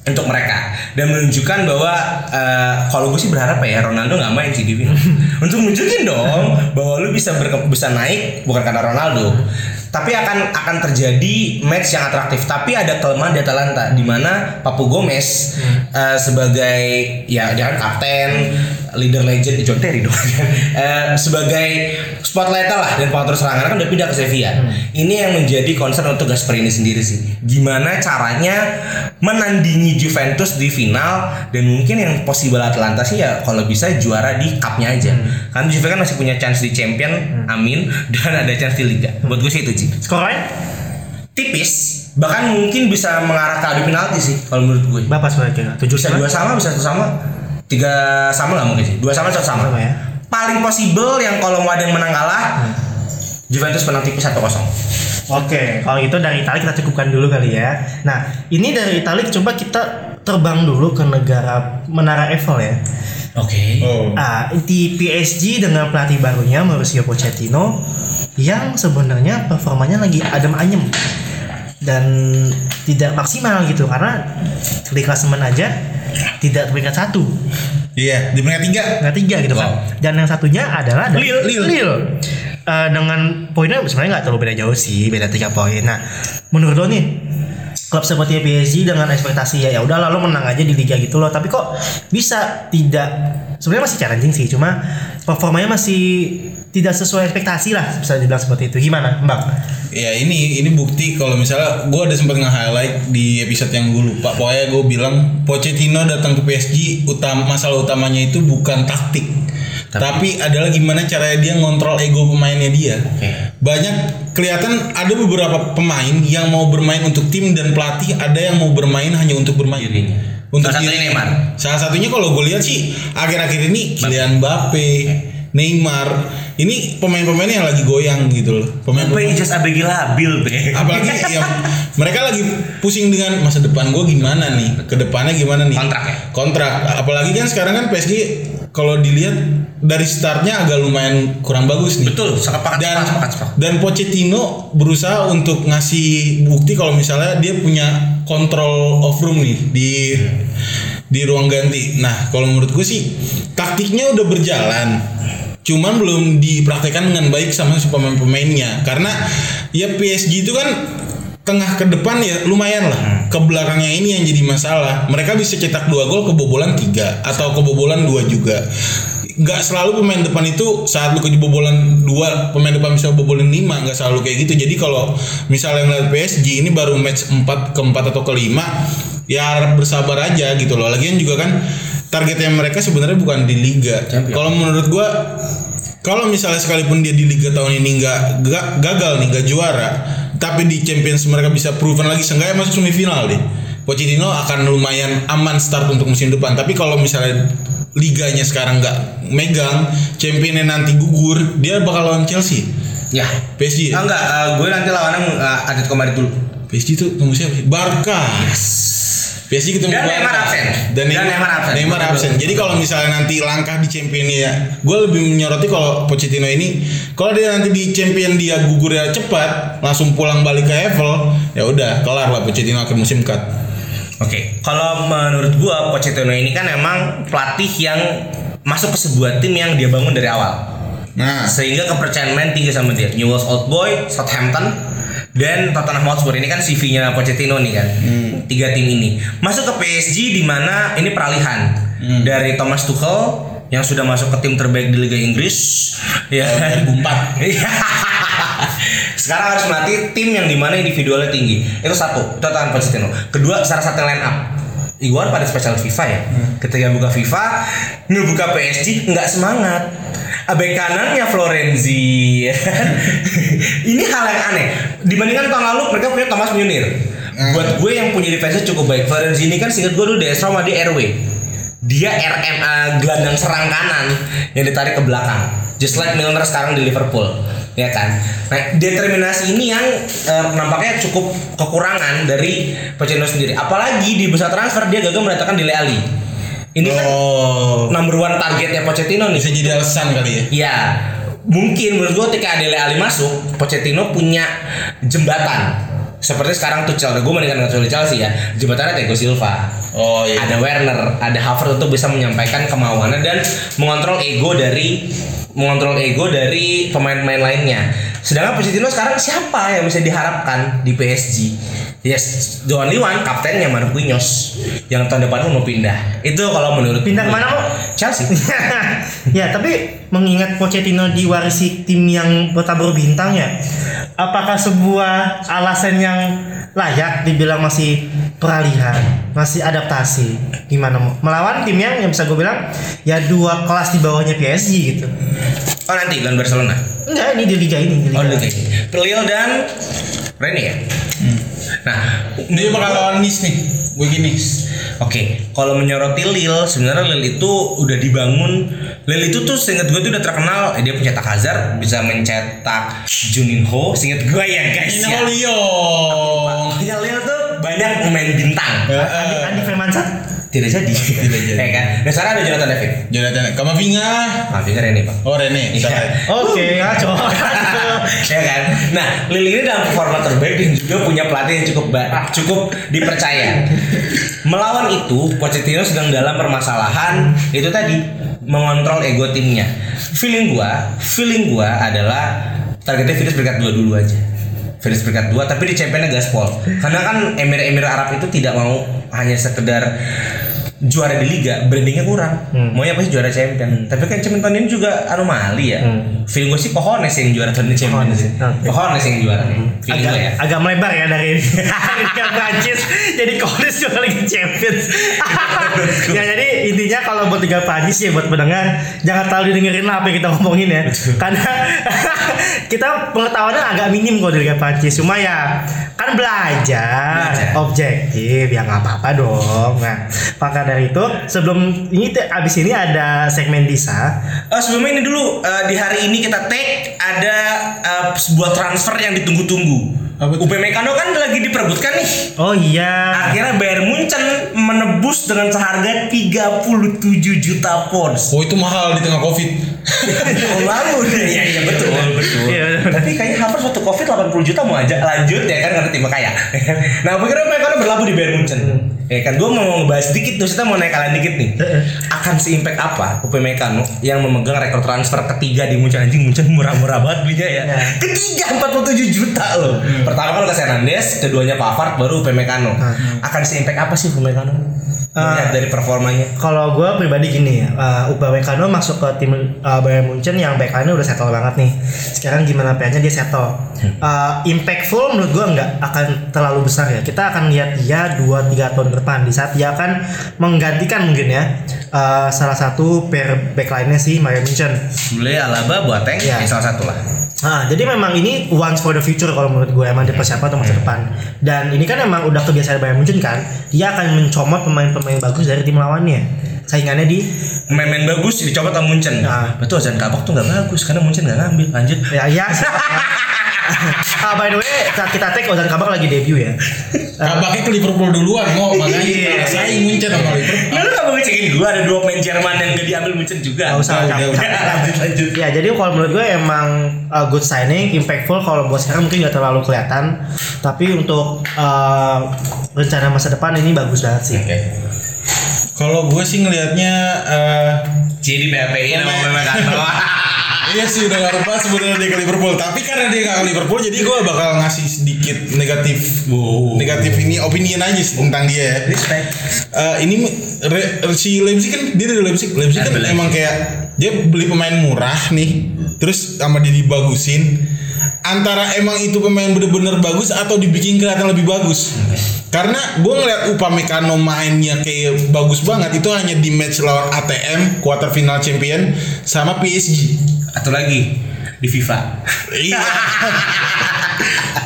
Untuk mereka dan menunjukkan bahwa eh, kalau gue sih berharap ya Ronaldo nggak main sih di final. Untuk nunjukin dong bahwa lu bisa bisa naik bukan karena Ronaldo, tapi akan akan terjadi match yang atraktif. Tapi ada kelemahan di Atalanta di mana Papu Gomez eh, sebagai ya dia kan kapten leader legend John Terry dong Eh, sebagai spotlight lah dan pengatur serangan kan udah pindah ke Sevilla. Ini yang menjadi concern untuk Gasperini sendiri sih. Gimana caranya menandingi Juventus di final dan mungkin yang possible Atlanta sih ya kalau bisa juara di cupnya aja. Kan Juve kan masih punya chance di Champion, amin, dan ada chance di Liga. Buat gue sih itu Ji. Skornya Tipis, bahkan mungkin bisa mengarah ke adu penalti sih kalau menurut gue. berapa skornya kira? Tujuh Bisa dua sama, bisa satu sama, tiga sama lah mungkin sih. Dua sama, satu sama. Sama ya. Paling possible yang kalau mau ada yang menang kalah, Juventus menang tipis 1-0. Oke, kalau itu dari Itali kita cukupkan dulu kali ya. Nah, ini dari Itali coba kita terbang dulu ke negara Menara Eiffel ya. Oke. Oh. Ah, di PSG dengan pelatih barunya Mauricio Pochettino yang sebenarnya performanya lagi adem ayem dan tidak maksimal gitu karena di klasemen aja tidak peringkat satu Iya, di peringkat tiga. peringkat tiga gitu kan dan yang satunya adalah dari Lille. Lille. Eh, dengan poinnya sebenarnya nggak terlalu beda jauh sih beda tiga poin nah menurut lo nih klub seperti PSG dengan ekspektasi ya ya udah lalu menang aja di liga gitu loh. Tapi kok bisa tidak? Sebenarnya masih challenging sih cuma performanya masih tidak sesuai ekspektasi lah bisa dibilang seperti itu. Gimana mbak? Ya ini ini bukti kalau misalnya gue ada sempat nge-highlight di episode yang gue lupa. Pokoknya gue bilang Pochettino datang ke PSG utama masalah utamanya itu bukan taktik tapi, adalah gimana caranya dia ngontrol ego pemainnya dia. Banyak kelihatan ada beberapa pemain yang mau bermain untuk tim dan pelatih ada yang mau bermain hanya untuk bermain. Dirinya. untuk Salah satunya Neymar. salah satunya kalau gue lihat sih akhir-akhir ini Kylian Mbappe Neymar. Ini pemain-pemain yang lagi goyang gitu loh. Pemain-pemain just ABG labil, be. apalagi yang mereka lagi pusing dengan masa depan gue gimana nih? Ke depannya gimana nih? Kontrak ya? kontrak. Apalagi kan sekarang kan PSG kalau dilihat dari startnya agak lumayan kurang bagus nih Betul, sepakat, dan sepakat, sepakat, dan Pochettino berusaha untuk ngasih bukti kalau misalnya dia punya control of room nih di di ruang ganti. Nah, kalau menurut gue sih taktiknya udah berjalan. Cuman belum dipraktekkan dengan baik sama si pemain-pemainnya karena ya PSG itu kan tengah ke depan ya lumayan lah ke belakangnya ini yang jadi masalah. Mereka bisa cetak dua gol kebobolan tiga atau kebobolan dua juga. Nggak selalu pemain depan itu saat lu kebobolan dua pemain depan bisa bobolin lima nggak selalu kayak gitu. Jadi kalau misalnya ngeliat PSG ini baru match 4 keempat atau kelima ya harap bersabar aja gitu loh. Lagian juga kan targetnya mereka sebenarnya bukan di liga. Kalau menurut gua kalau misalnya sekalipun dia di liga tahun ini nggak gagal nih nggak juara tapi di Champions mereka bisa proven lagi. Seenggaknya masuk semifinal deh. Pochettino akan lumayan aman start untuk musim depan. Tapi kalau misalnya liganya sekarang nggak megang championnya nanti gugur dia bakal lawan Chelsea. Ya. PSG Ah, enggak, eh, gue nanti lawannya uh, Atletico Madrid dulu. PSG itu tunggu siapa? Barca PSG ketemu Dan. Neymar absen. dan Dan Neymar, Neymar absen. Neymar absen jadi kalau misalnya nanti langkah di champion ya gue lebih menyoroti kalau Pochettino ini kalau dia nanti di champion dia gugur ya cepat langsung pulang balik ke Eiffel ya udah kelar lah Pochettino akhir musim cut Oke, kalau menurut gua Pochettino ini kan emang pelatih yang masuk ke sebuah tim yang dia bangun dari awal. nah Sehingga kepercayaan main tinggi sama dia. Newell's Old Boy, Southampton, dan Tottenham Hotspur ini kan CV-nya Pochettino nih kan. Tiga tim ini. Masuk ke PSG di mana ini peralihan dari Thomas Tuchel yang sudah masuk ke tim terbaik di Liga Inggris ya. 2004 Iya. Sekarang harus melatih tim yang di mana individualnya tinggi. Itu satu, itu Pochettino. Kedua, secara satu line up. Iguan pada spesial FIFA ya. Ketika buka FIFA, ngebuka PSG nggak semangat. Abek kanannya Florenzi. Ini hal yang aneh. Dibandingkan tahun lalu mereka punya Thomas Munir. Buat gue yang punya defense cukup baik. Florenzi ini kan singkat gue dulu DS Roma di RW. Dia RMA gelandang serang kanan yang ditarik ke belakang. Just like Milner sekarang di Liverpool, ya kan? Nah, determinasi ini yang eh, nampaknya cukup kekurangan dari Pochettino sendiri. Apalagi di bursa transfer dia gagal mendatangkan Dele Alli. Ini kan oh number one targetnya Pochettino nih. bisa jadi alasan kali ya Ya, mungkin menurut gua ketika Dele Alli masuk, Pochettino punya jembatan. Seperti sekarang Tuchel, gue mendingan dengan Chelsea ya. Jembatannya Thiago Silva. oh iya Ada Werner, ada Havertz untuk bisa menyampaikan kemauannya dan mengontrol ego dari mengontrol ego dari pemain-pemain lainnya. Sedangkan Pochettino sekarang siapa yang bisa diharapkan di PSG? Yes, only one kaptennya Marquinhos yang tahun depan mau pindah. Itu kalau menurut Pindah ke mana, Mo? Chelsea. ya tapi mengingat Pochettino diwarisi tim yang bertabur bintang ya apakah sebuah alasan yang layak dibilang masih peralihan masih adaptasi gimana mau melawan tim yang yang bisa gue bilang ya dua kelas di bawahnya PSG gitu Oh nanti lawan Barcelona. enggak ini di liga ini di liga. Oh Lille dan Rene ya. Nah, Dia bakal lawan Nice nih. Week Nice. Oke, kalau menyoroti Lille, sebenarnya Lille itu udah dibangun. Lille itu tuh seingat gue tuh udah terkenal, eh, dia pencetak Hazard, bisa mencetak Juninho. Seingat gue ya guys Ini ya. Lille tuh banyak pemain bintang. Andi, Andi Firmansyah Tidak jadi. Tidak jadi. Ya kan. Sekarang ada Jonathan David. Jonathan Kamavinga. Maaf ya Rene bang. Oh Rene. Iya. oke ngaco ya kan. Nah, Lille ini dalam performa terbaik dan juga punya pelatih yang cukup cukup dipercaya. Melawan itu, Pochettino sedang dalam permasalahan itu tadi mengontrol ego timnya. Feeling gua, feeling gua adalah targetnya Finish peringkat dua dulu aja. Finish peringkat dua, tapi di championnya gaspol. Karena kan Emir-Emir Arab itu tidak mau hanya sekedar juara di liga, brandingnya kurang. Maunya pasti juara champion. Tapi kan champion tahun ini juga anomali ya. Hmm. Feeling gue sih Cojones yang juara tahun ini champion Cojones, sih. oke. Cojones yang juara. Feeling agak, gue ya. agak melebar ya dari Liga Prancis jadi Kolis juga Liga Champions ya jadi intinya kalau buat Liga Prancis ya buat pendengar jangan terlalu dengerin lah apa yang kita ngomongin ya karena kita pengetahuannya agak minim kok di Liga Prancis cuma ya kan belajar, Belajar. objektif ya nggak apa-apa dong nah maka dari itu sebelum ini abis ini ada segmen Disa Oh, sebelumnya ini dulu eh, di hari ini kita take ada eh, sebuah transfer yang ditunggu-tunggu. UP Mekano kan lagi diperebutkan nih. oh iya Akhirnya Bayern Munchen menebus dengan seharga 37 juta pounds. Oh itu mahal di tengah covid. Oh, lalu deh. Iya, iya betul, betul. Iya, betul. Tapi kayaknya Havertz waktu Covid 80 juta mau aja lanjut ya kan karena tim kaya. nah, aku kira mereka berlabuh di Bayern Munchen. Ya kan, gue mau ngebahas dikit tuh, kita mau naik kalian dikit nih. Akan se-impact apa UP Mekano yang memegang rekor transfer ketiga di Munchen anjing Munchen murah-murah banget belinya ya. Ya. Ketiga 47 juta loh. Pertama kan Lucas Hernandez, keduanya Pavard, baru UP Mekano. Akan se-impact apa sih UP Mekano? Melihat dari performanya. Kalau gue pribadi gini ya, uh, Upamecano masuk ke tim uh, Bayern Munchen yang backline udah settle banget nih. Sekarang gimana PR-nya dia settle. Uh, impactful menurut gue nggak akan terlalu besar ya. Kita akan lihat dia 2-3 tahun ke depan di saat dia akan menggantikan mungkin ya uh, salah satu pair backline-nya si Bayern Munchen. Beli Alaba, Boateng, Iya. ya salah satu lah. Nah, jadi memang ini once for the future kalau menurut gue emang dia persiapan untuk masa depan. Dan ini kan emang udah kebiasaan Bayern Munchen kan, dia akan mencomot pemain-pemain bagus dari tim lawannya. Saingannya di Main-main bagus dicopot sama Munchen. Nah. Betul Ozan Kabak tuh nggak bagus karena Munchen nggak ngambil. Lanjut. ya ya. ah by the way saat kita take Ozan Kabak lagi debut ya. Kabaknya ke Liverpool duluan mau makanya Iya. kita saing Munchen sama Liverpool. Lu nggak mau ngecekin gua ada dua pemain Jerman yang nggak diambil Munchen juga. Gak usah cap- udah, cap- udah. lanjut lanjut. Ya jadi kalau menurut gue emang uh, good signing, impactful kalau buat sekarang mungkin nggak terlalu kelihatan, tapi untuk uh, rencana masa depan ini bagus banget sih. Oke. Kalau gue sih ngelihatnya eh, Jadi BPI nama Pemain- Mekano. Iya sih udah gak lepas sebenarnya dia ke Liverpool. Tapi karena dia gak ke Liverpool Jadi gue bakal ngasih sedikit negatif Negatif ini opinion aja sih tentang dia ya. Respect. Eh, Ini re- si Leipzig kan Dia dari Leipzig. Leipzig kan lagi. emang kayak Dia beli pemain murah nih Terus sama dia dibagusin. Antara emang itu pemain bener-bener bagus Atau dibikin kelihatan lebih bagus. Karena gue ngeliat Upamecano mainnya kayak bagus banget Itu hanya di match lawan ATM Quarter final champion Sama PSG Atau lagi di FIFA. Iya.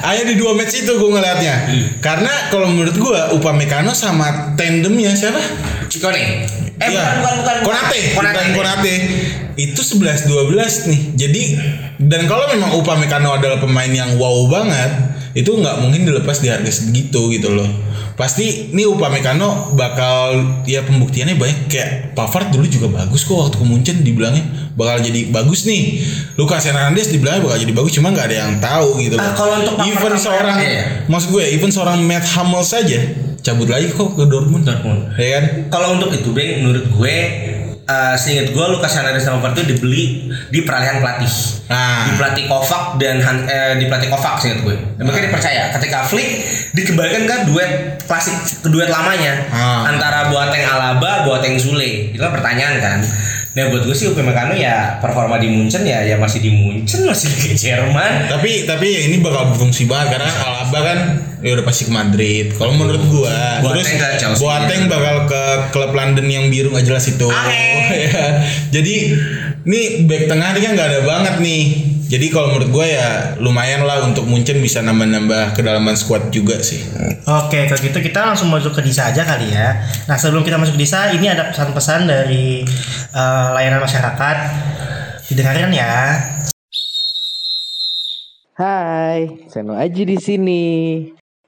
Hanya di dua match itu gue ngeliatnya. Karena kalau menurut gue Upamecano sama tandemnya siapa? Cikone. Eh Iya. bukan bukan bukan. Konate. Konate. Bukan Konate. Itu 11 12 nih. Jadi dan kalau memang Upamecano adalah pemain yang wow banget, itu nggak mungkin dilepas di harga segitu gitu loh. Pasti ini Upamecano bakal ya pembuktiannya banyak kayak Pavard dulu juga bagus kok waktu ke Munchen dibilangnya bakal jadi bagus nih. Lucas Hernandez dibilangnya bakal jadi bagus cuma nggak ada yang tahu gitu loh. Ah, kalau untuk Pavard even sama- seorang iya. maksud gue even seorang Matt Hummels saja cabut lagi kok ke Dortmund. Dortmund. Ya kan? Kalau untuk itu Bang menurut gue uh, seingat gue Lucas Hernandez sama Overton dibeli di peralihan pelatih. Ah. Di pelatih Kovac dan Han- eh, di pelatih Kovac seingat gue. Dan mereka dipercaya ketika Flick dikembalikan ke duet klasik ke duet lamanya Ah. antara Boateng Alaba, Boateng Zule. Itu kan pertanyaan kan. Nah buat gue sih Upamecano ya performa di Munchen ya ya masih di Munchen masih di Jerman. Tapi tapi ya ini bakal berfungsi banget karena Alaba kan ya udah pasti ke Madrid. Kalau menurut Boateng terus. Boateng bakal ke klub London yang biru nggak jelas itu. Ya. Jadi ini back tengah ini kan nggak ada banget nih. Jadi kalau menurut gua ya lumayan lah untuk Munchen bisa nambah-nambah kedalaman squad juga sih. Oke, kalau gitu kita langsung masuk ke Disa aja kali ya. Nah, sebelum kita masuk ke Disa, ini ada pesan-pesan dari eh, layanan masyarakat. Didengarkan ya. Hai, Seno Aji di sini.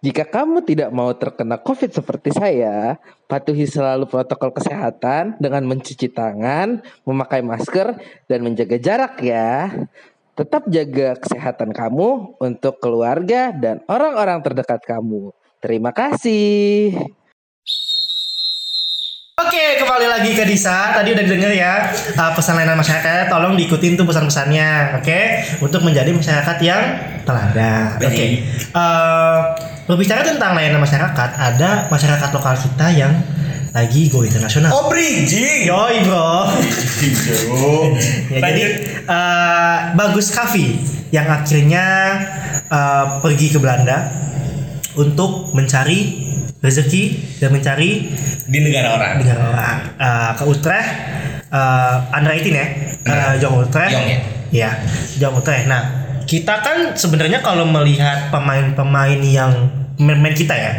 Jika kamu tidak mau terkena COVID seperti saya, patuhi selalu protokol kesehatan dengan mencuci tangan, memakai masker, dan menjaga jarak ya. Tetap jaga kesehatan kamu untuk keluarga dan orang-orang terdekat kamu. Terima kasih. Oke, kembali lagi ke Disa. Tadi udah denger ya uh, pesan layanan masyarakat. Tolong diikutin tuh pesan-pesannya, oke? Untuk menjadi masyarakat yang teladan. Oke. Baik. Eh, berbicara tentang layanan masyarakat, ada masyarakat lokal kita yang lagi go internasional. Oh bridging. Yoi bro. ya, jadi eh, bagus Kavi yang akhirnya eh, pergi ke Belanda untuk mencari rezeki dan mencari di negara orang. negara orang Eh, ke Utrecht uh, under 18 ya uh, Jong Utrecht Jong ya? Iya, Jong Utrecht nah kita kan sebenarnya kalau melihat pemain-pemain yang pemain kita ya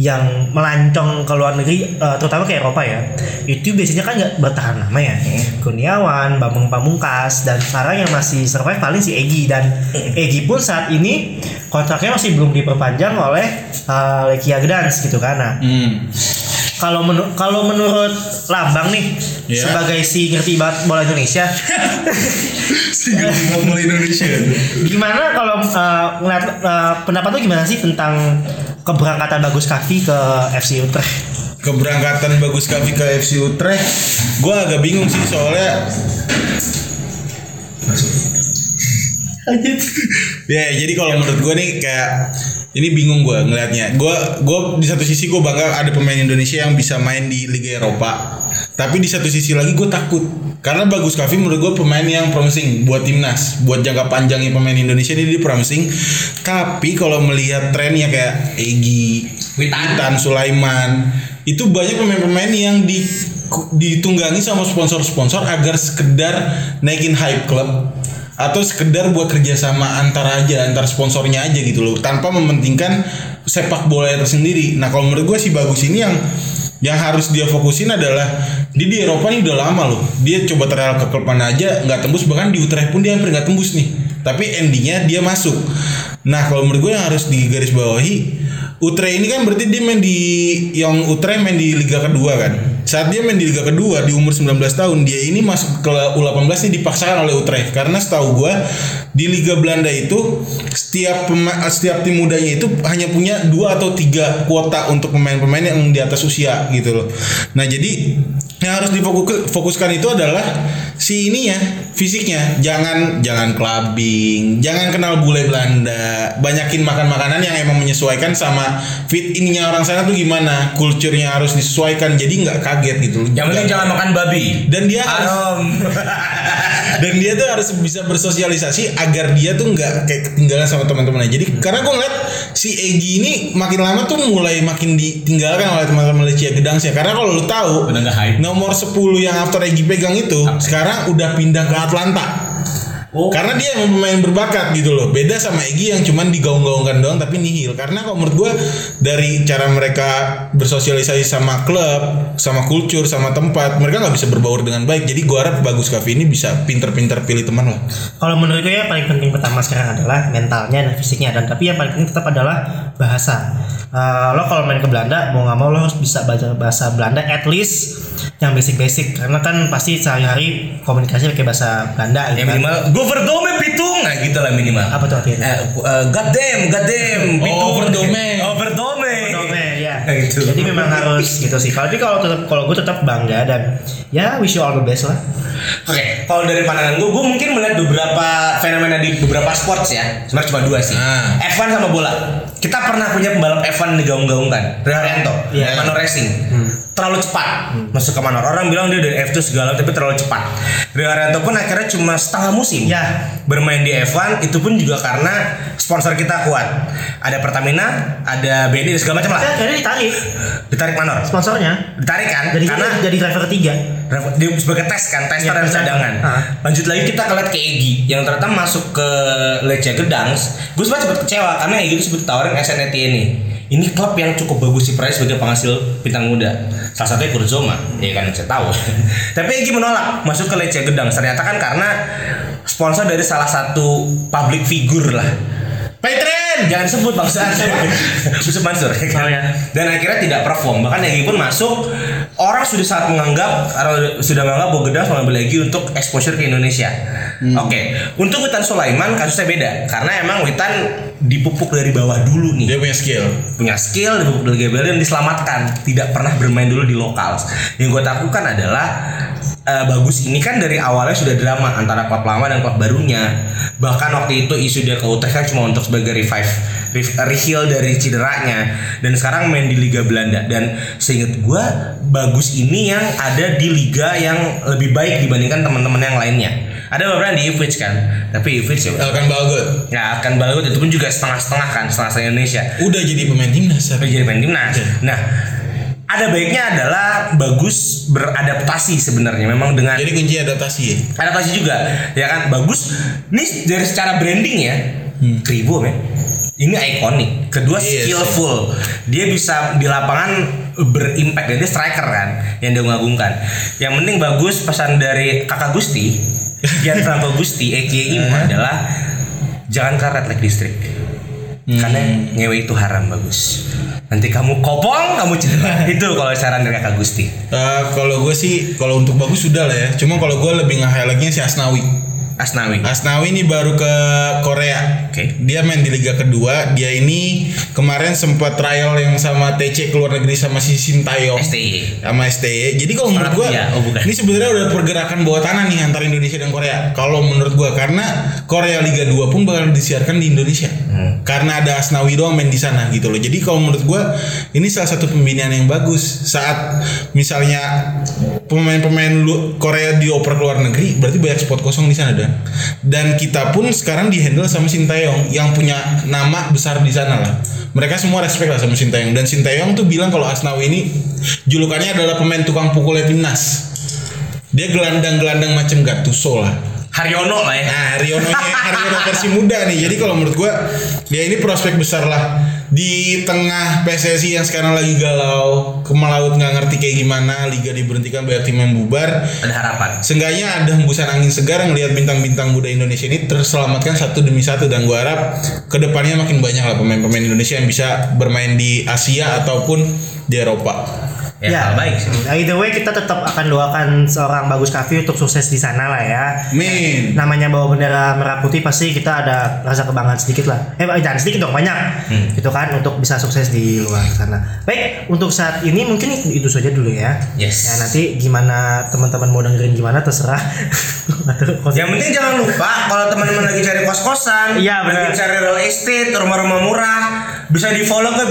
yang melancong ke luar negeri eh, terutama ke Eropa ya itu biasanya kan nggak bertahan lama ya Kurniawan, Bambang Pamungkas dan sekarang yang masih survive paling si Egi dan Egi pun saat ini kontraknya masih belum diperpanjang oleh eh, Lekia Gdansk gitu kan nah Hmm. kalau menurut kalau menurut Lambang nih Iya. sebagai si ngerti banget bola Indonesia Ngomong Indonesia. gimana kalau uh, ngeliat uh, pendapat lu gimana sih tentang keberangkatan Bagus Kavi ke FC Utrecht. Keberangkatan bagus Kavi ke FC Utrecht gue agak bingung sih soalnya. Ya jadi kalau menurut gue nih kayak ini bingung gue ngelihatnya gue gue di satu sisi gue bangga ada pemain Indonesia yang bisa main di Liga Eropa tapi di satu sisi lagi gue takut. Karena bagus Kavi menurut gue pemain yang promising buat timnas. Buat jangka panjangnya pemain Indonesia ini dia promising. Tapi kalau melihat trennya kayak Egi Witan. Sulaiman itu banyak pemain-pemain yang di ditunggangi sama sponsor-sponsor agar sekedar naikin hype klub atau sekedar buat kerjasama antara aja antar sponsornya aja gitu loh. Tanpa mementingkan sepak bola itu sendiri nah kalau menurut gue sih bagus ini yang yang harus dia fokusin adalah dia di Eropa nih udah lama loh. Dia coba trial ke klub mana aja nggak tembus. Bahkan di Utrecht pun dia hampir nggak tembus nih. Tapi endingnya dia masuk. Nah kalau menurut gue yang harus digarisbawahi Utrecht ini kan berarti dia main di yang Utrecht main di Liga kedua kan. Saat dia main di Liga kedua di umur 19 tahun dia ini masuk ke U18 ini dipaksakan oleh Utrecht karena setahu gua di Liga Belanda itu setiap setiap tim mudanya itu hanya punya dua atau tiga kuota untuk pemain-pemain yang di atas usia gitu loh. Nah jadi yang harus difokuskan itu adalah si ininya fisiknya jangan jangan clubbing jangan kenal bule Belanda banyakin makan makanan yang emang menyesuaikan sama fit ininya orang sana tuh gimana kulturnya harus disesuaikan jadi nggak kaget gitu. Yang penting jangan makan babi. dan dia harus dan dia tuh harus bisa bersosialisasi agar dia tuh nggak kayak ketinggalan sama teman-temannya jadi karena gue ngeliat si Egi ini makin lama tuh mulai makin ditinggalkan oleh teman-teman Lecia Gedang sih karena kalau lu tahu Udah nggak hype. Nomor 10 yang after Egi pegang itu sekarang udah pindah ke Atlanta. Oh. karena dia emang pemain berbakat gitu loh. Beda sama Egi yang cuman digaung-gaungkan doang tapi nihil. Karena kalau menurut gue dari cara mereka bersosialisasi sama klub sama kultur sama tempat mereka nggak bisa berbaur dengan baik. Jadi gue harap bagus Kavi ini bisa pinter-pinter pilih teman lah. Kalau menurut gue ya paling penting pertama sekarang adalah mentalnya dan fisiknya. Dan tapi yang paling penting tetap adalah bahasa. Eh, lo kalau main ke Belanda mau nggak mau lo harus bisa baca bahasa Belanda at least yang basic-basic karena kan pasti sehari-hari komunikasi pakai bahasa Belanda Ya gitu kan. minimal gue verdome pitung nah gitu lah minimal. apa tuh artinya Eh, eh, goddamn, goddamn, pitung. overdome. Overdome. Overdome, ya. gitu. Jadi memang harus gitu sih. Kalau tapi kalau tetap kalau gue tetap bangga dan ya wish you all the best lah. Oke, kalau dari pandangan gue, gue mungkin melihat beberapa fenomena di beberapa sports ya. Sebenarnya cuma dua sih. Ah. F1 sama bola. Kita pernah punya pembalap F1 digaung-gaungkan, Rio Haryanto, Iya. Manor Racing. Terlalu cepat masuk ke Manor. Orang bilang dia dari F2 segala, tapi terlalu cepat. Rio pun akhirnya cuma setengah musim Ya. bermain di F1 itu pun juga karena sponsor kita kuat. Ada Pertamina, ada BNI dan segala macam lah. Tapi akhirnya ditarik Ditarik Manor. sponsornya. Ditarik kan? Jadi karena jadi driver ketiga. Dia sebagai tes kan, tester Iya, dan cadangan. Lanjut lagi kita ngeliat ke Egi yang ternyata masuk ke Lecce Gedangs. Gue sempat sempat kecewa karena Egi itu sebut tawarin SNET ini. Ini klub yang cukup bagus sih Prais sebagai penghasil bintang muda. Salah satunya Kurzoma, ya kan saya tahu. Tapi Egi menolak masuk ke Lecce Gedangs. Ternyata kan karena sponsor dari salah satu public figure lah. Petren jangan sebut bangsat Yusuf Mansur ya kan? Oh, ya. dan akhirnya tidak perform. Bahkan Egi pun masuk. Orang sudah sangat menganggap sudah menganggap bahwa Gedang mengambil Egi untuk exposure ke Indonesia. Oke. Untuk Witan Sulaiman kasusnya beda. Karena emang Witan dipupuk dari bawah dulu nih. Dia punya skill. punya skill dipupuk dari bawah dan diselamatkan. Tidak pernah bermain dulu di lokal. Yang gue takutkan adalah eh, bagus ini kan dari awalnya sudah drama antara klub lama dan klub barunya. Bahkan waktu itu isu dia ke Utrecht kan cuma untuk sebagai revive re- reheal dari cederanya. Dan sekarang main di Liga Belanda. Dan seingat gue bagus ini yang ada di liga yang lebih baik dibandingkan teman-teman yang lainnya. Ada beberapa yang di Ipswich kan? Tapi Ipswich ya Elkan Balgot. nggak akan bagus itu pun juga setengah-setengah kan setengah-setengah Indonesia. Udah jadi pemain timnas. sampai jadi pemain timnas. Nah, ada baiknya adalah bagus beradaptasi sebenarnya. Memang dengan Jadi kunci adaptasi ya. adaptasi juga. Ya kan bagus. Nih dari secara branding ya Kribo men. Ini ikonik. Kedua Iya sih. skillful. Dia bisa di lapangan berimpact dan dia striker kan yang dia mengagumkan. Yang penting bagus pesan dari kakak Gusti Gianfranco Gusti aka Imo adalah jangan karet like distrik. Karena ngewe itu haram bagus. Nanti kamu kopong kamu cedera. Itu kalau saran dari kakak Gusti. Eh, kalau gue sih kalau untuk bagus sudah lah ya. Cuma kalau gue lebih nge-highlightnya si Asnawi. Asnawi Asnawi ini baru ke Korea. Oke. Dia main di Liga kedua. Dia ini kemarin sempat trial yang sama TC keluar negeri sama si Sintayong. STY sama STY. Jadi kalau menurut gua Latvia. Oh, bukan. ini sebenarnya udah pergerakan bawah tanah nih antara Indonesia dan Korea. Kalau menurut gua karena Korea Liga 2 pun bakal disiarkan di Indonesia. Hmm. Karena ada Asnawi doang main di sana gitu loh. Jadi kalau menurut gua ini salah satu pembinaan yang bagus saat misalnya pemain-pemain Korea dioper ke luar negeri berarti banyak spot kosong di sana dan dan kita pun sekarang dihandle sama Sintayong yang punya nama besar di sana lah. Mereka semua respect lah sama Sintayong dan Sintayong tuh bilang kalau Asnawi ini julukannya adalah pemain tukang pukulnya timnas. Dia gelandang-gelandang macam Gattuso lah. Haryono lah ya Nah, Haryono Haryono versi muda nih. Jadi kalau menurut gua dia ini prospek besar lah di tengah PSSI yang sekarang lagi galau, kemelaut nggak ngerti kayak gimana, liga diberhentikan banyak tim yang bubar. ada harapan Seenggaknya ada hembusan angin segar ngelihat bintang-bintang muda Indonesia ini terselamatkan satu demi satu dan gua harap ke depannya makin banyak lah pemain-pemain Indonesia yang bisa bermain di Asia ataupun di Eropa. Ya, hal baik sih Nah, either way kita tetap akan doakan seorang Bagus Kavi untuk sukses di sana lah ya. Amin. Namanya bawa bendera merah putih pasti kita ada rasa kebanggaan sedikit lah. Eh jangan sedikit dong banyak. Gitu kan untuk bisa sukses di luar sana. Baik, untuk saat ini mungkin itu saja dulu ya. Yes. Ya nanti gimana teman-teman mau dengerin gimana terserah. Atau- yang penting jangan lupa kalau teman-teman lagi cari kos-kosan Iya, benar. lagi cari real estate rumah-rumah murah bisa di follow ke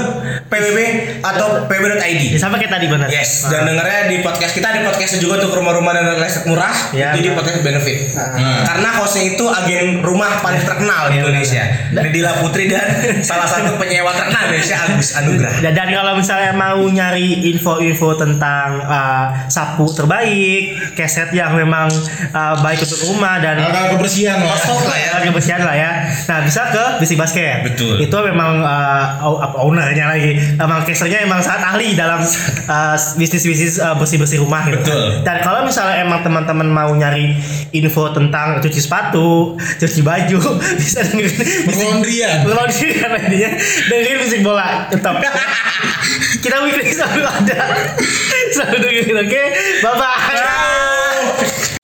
PBB atau pbb.id Ya, sama kayak tadi benar. Yes, Ah. dan dengarnya di podcast kita di podcastnya juga untuk rumah-rumah dan estate murah Ya, itu di podcast benefit. Ah. Karena hostnya itu agen rumah paling terkenal di Indonesia. Dila Putri dan salah satu penyewa terkenal di Indonesia Agus Anugrah. Dan, dan kalau misalnya mau nyari info-info tentang uh, sapu terbaik, keset yang memang uh, baik untuk rumah dan Hal-hal kebersihan lah. Ya. kebersihan lah ya. Nah bisa ke Bisi Basket. Betul. Itu memang uh, o- apa, ownernya lagi. Emang casternya emang sangat ahli dalam uh, bisnis-bisnis uh, bersih-bersih rumah gitu. Betul. Dan kalau misalnya emang teman-teman mau nyari info tentang cuci sepatu, cuci baju, bisa dengerin. Laundry kan dia dengerin musik bola tetap. Kita weekly selalu ada. Selalu dengerin oke. Bye bye.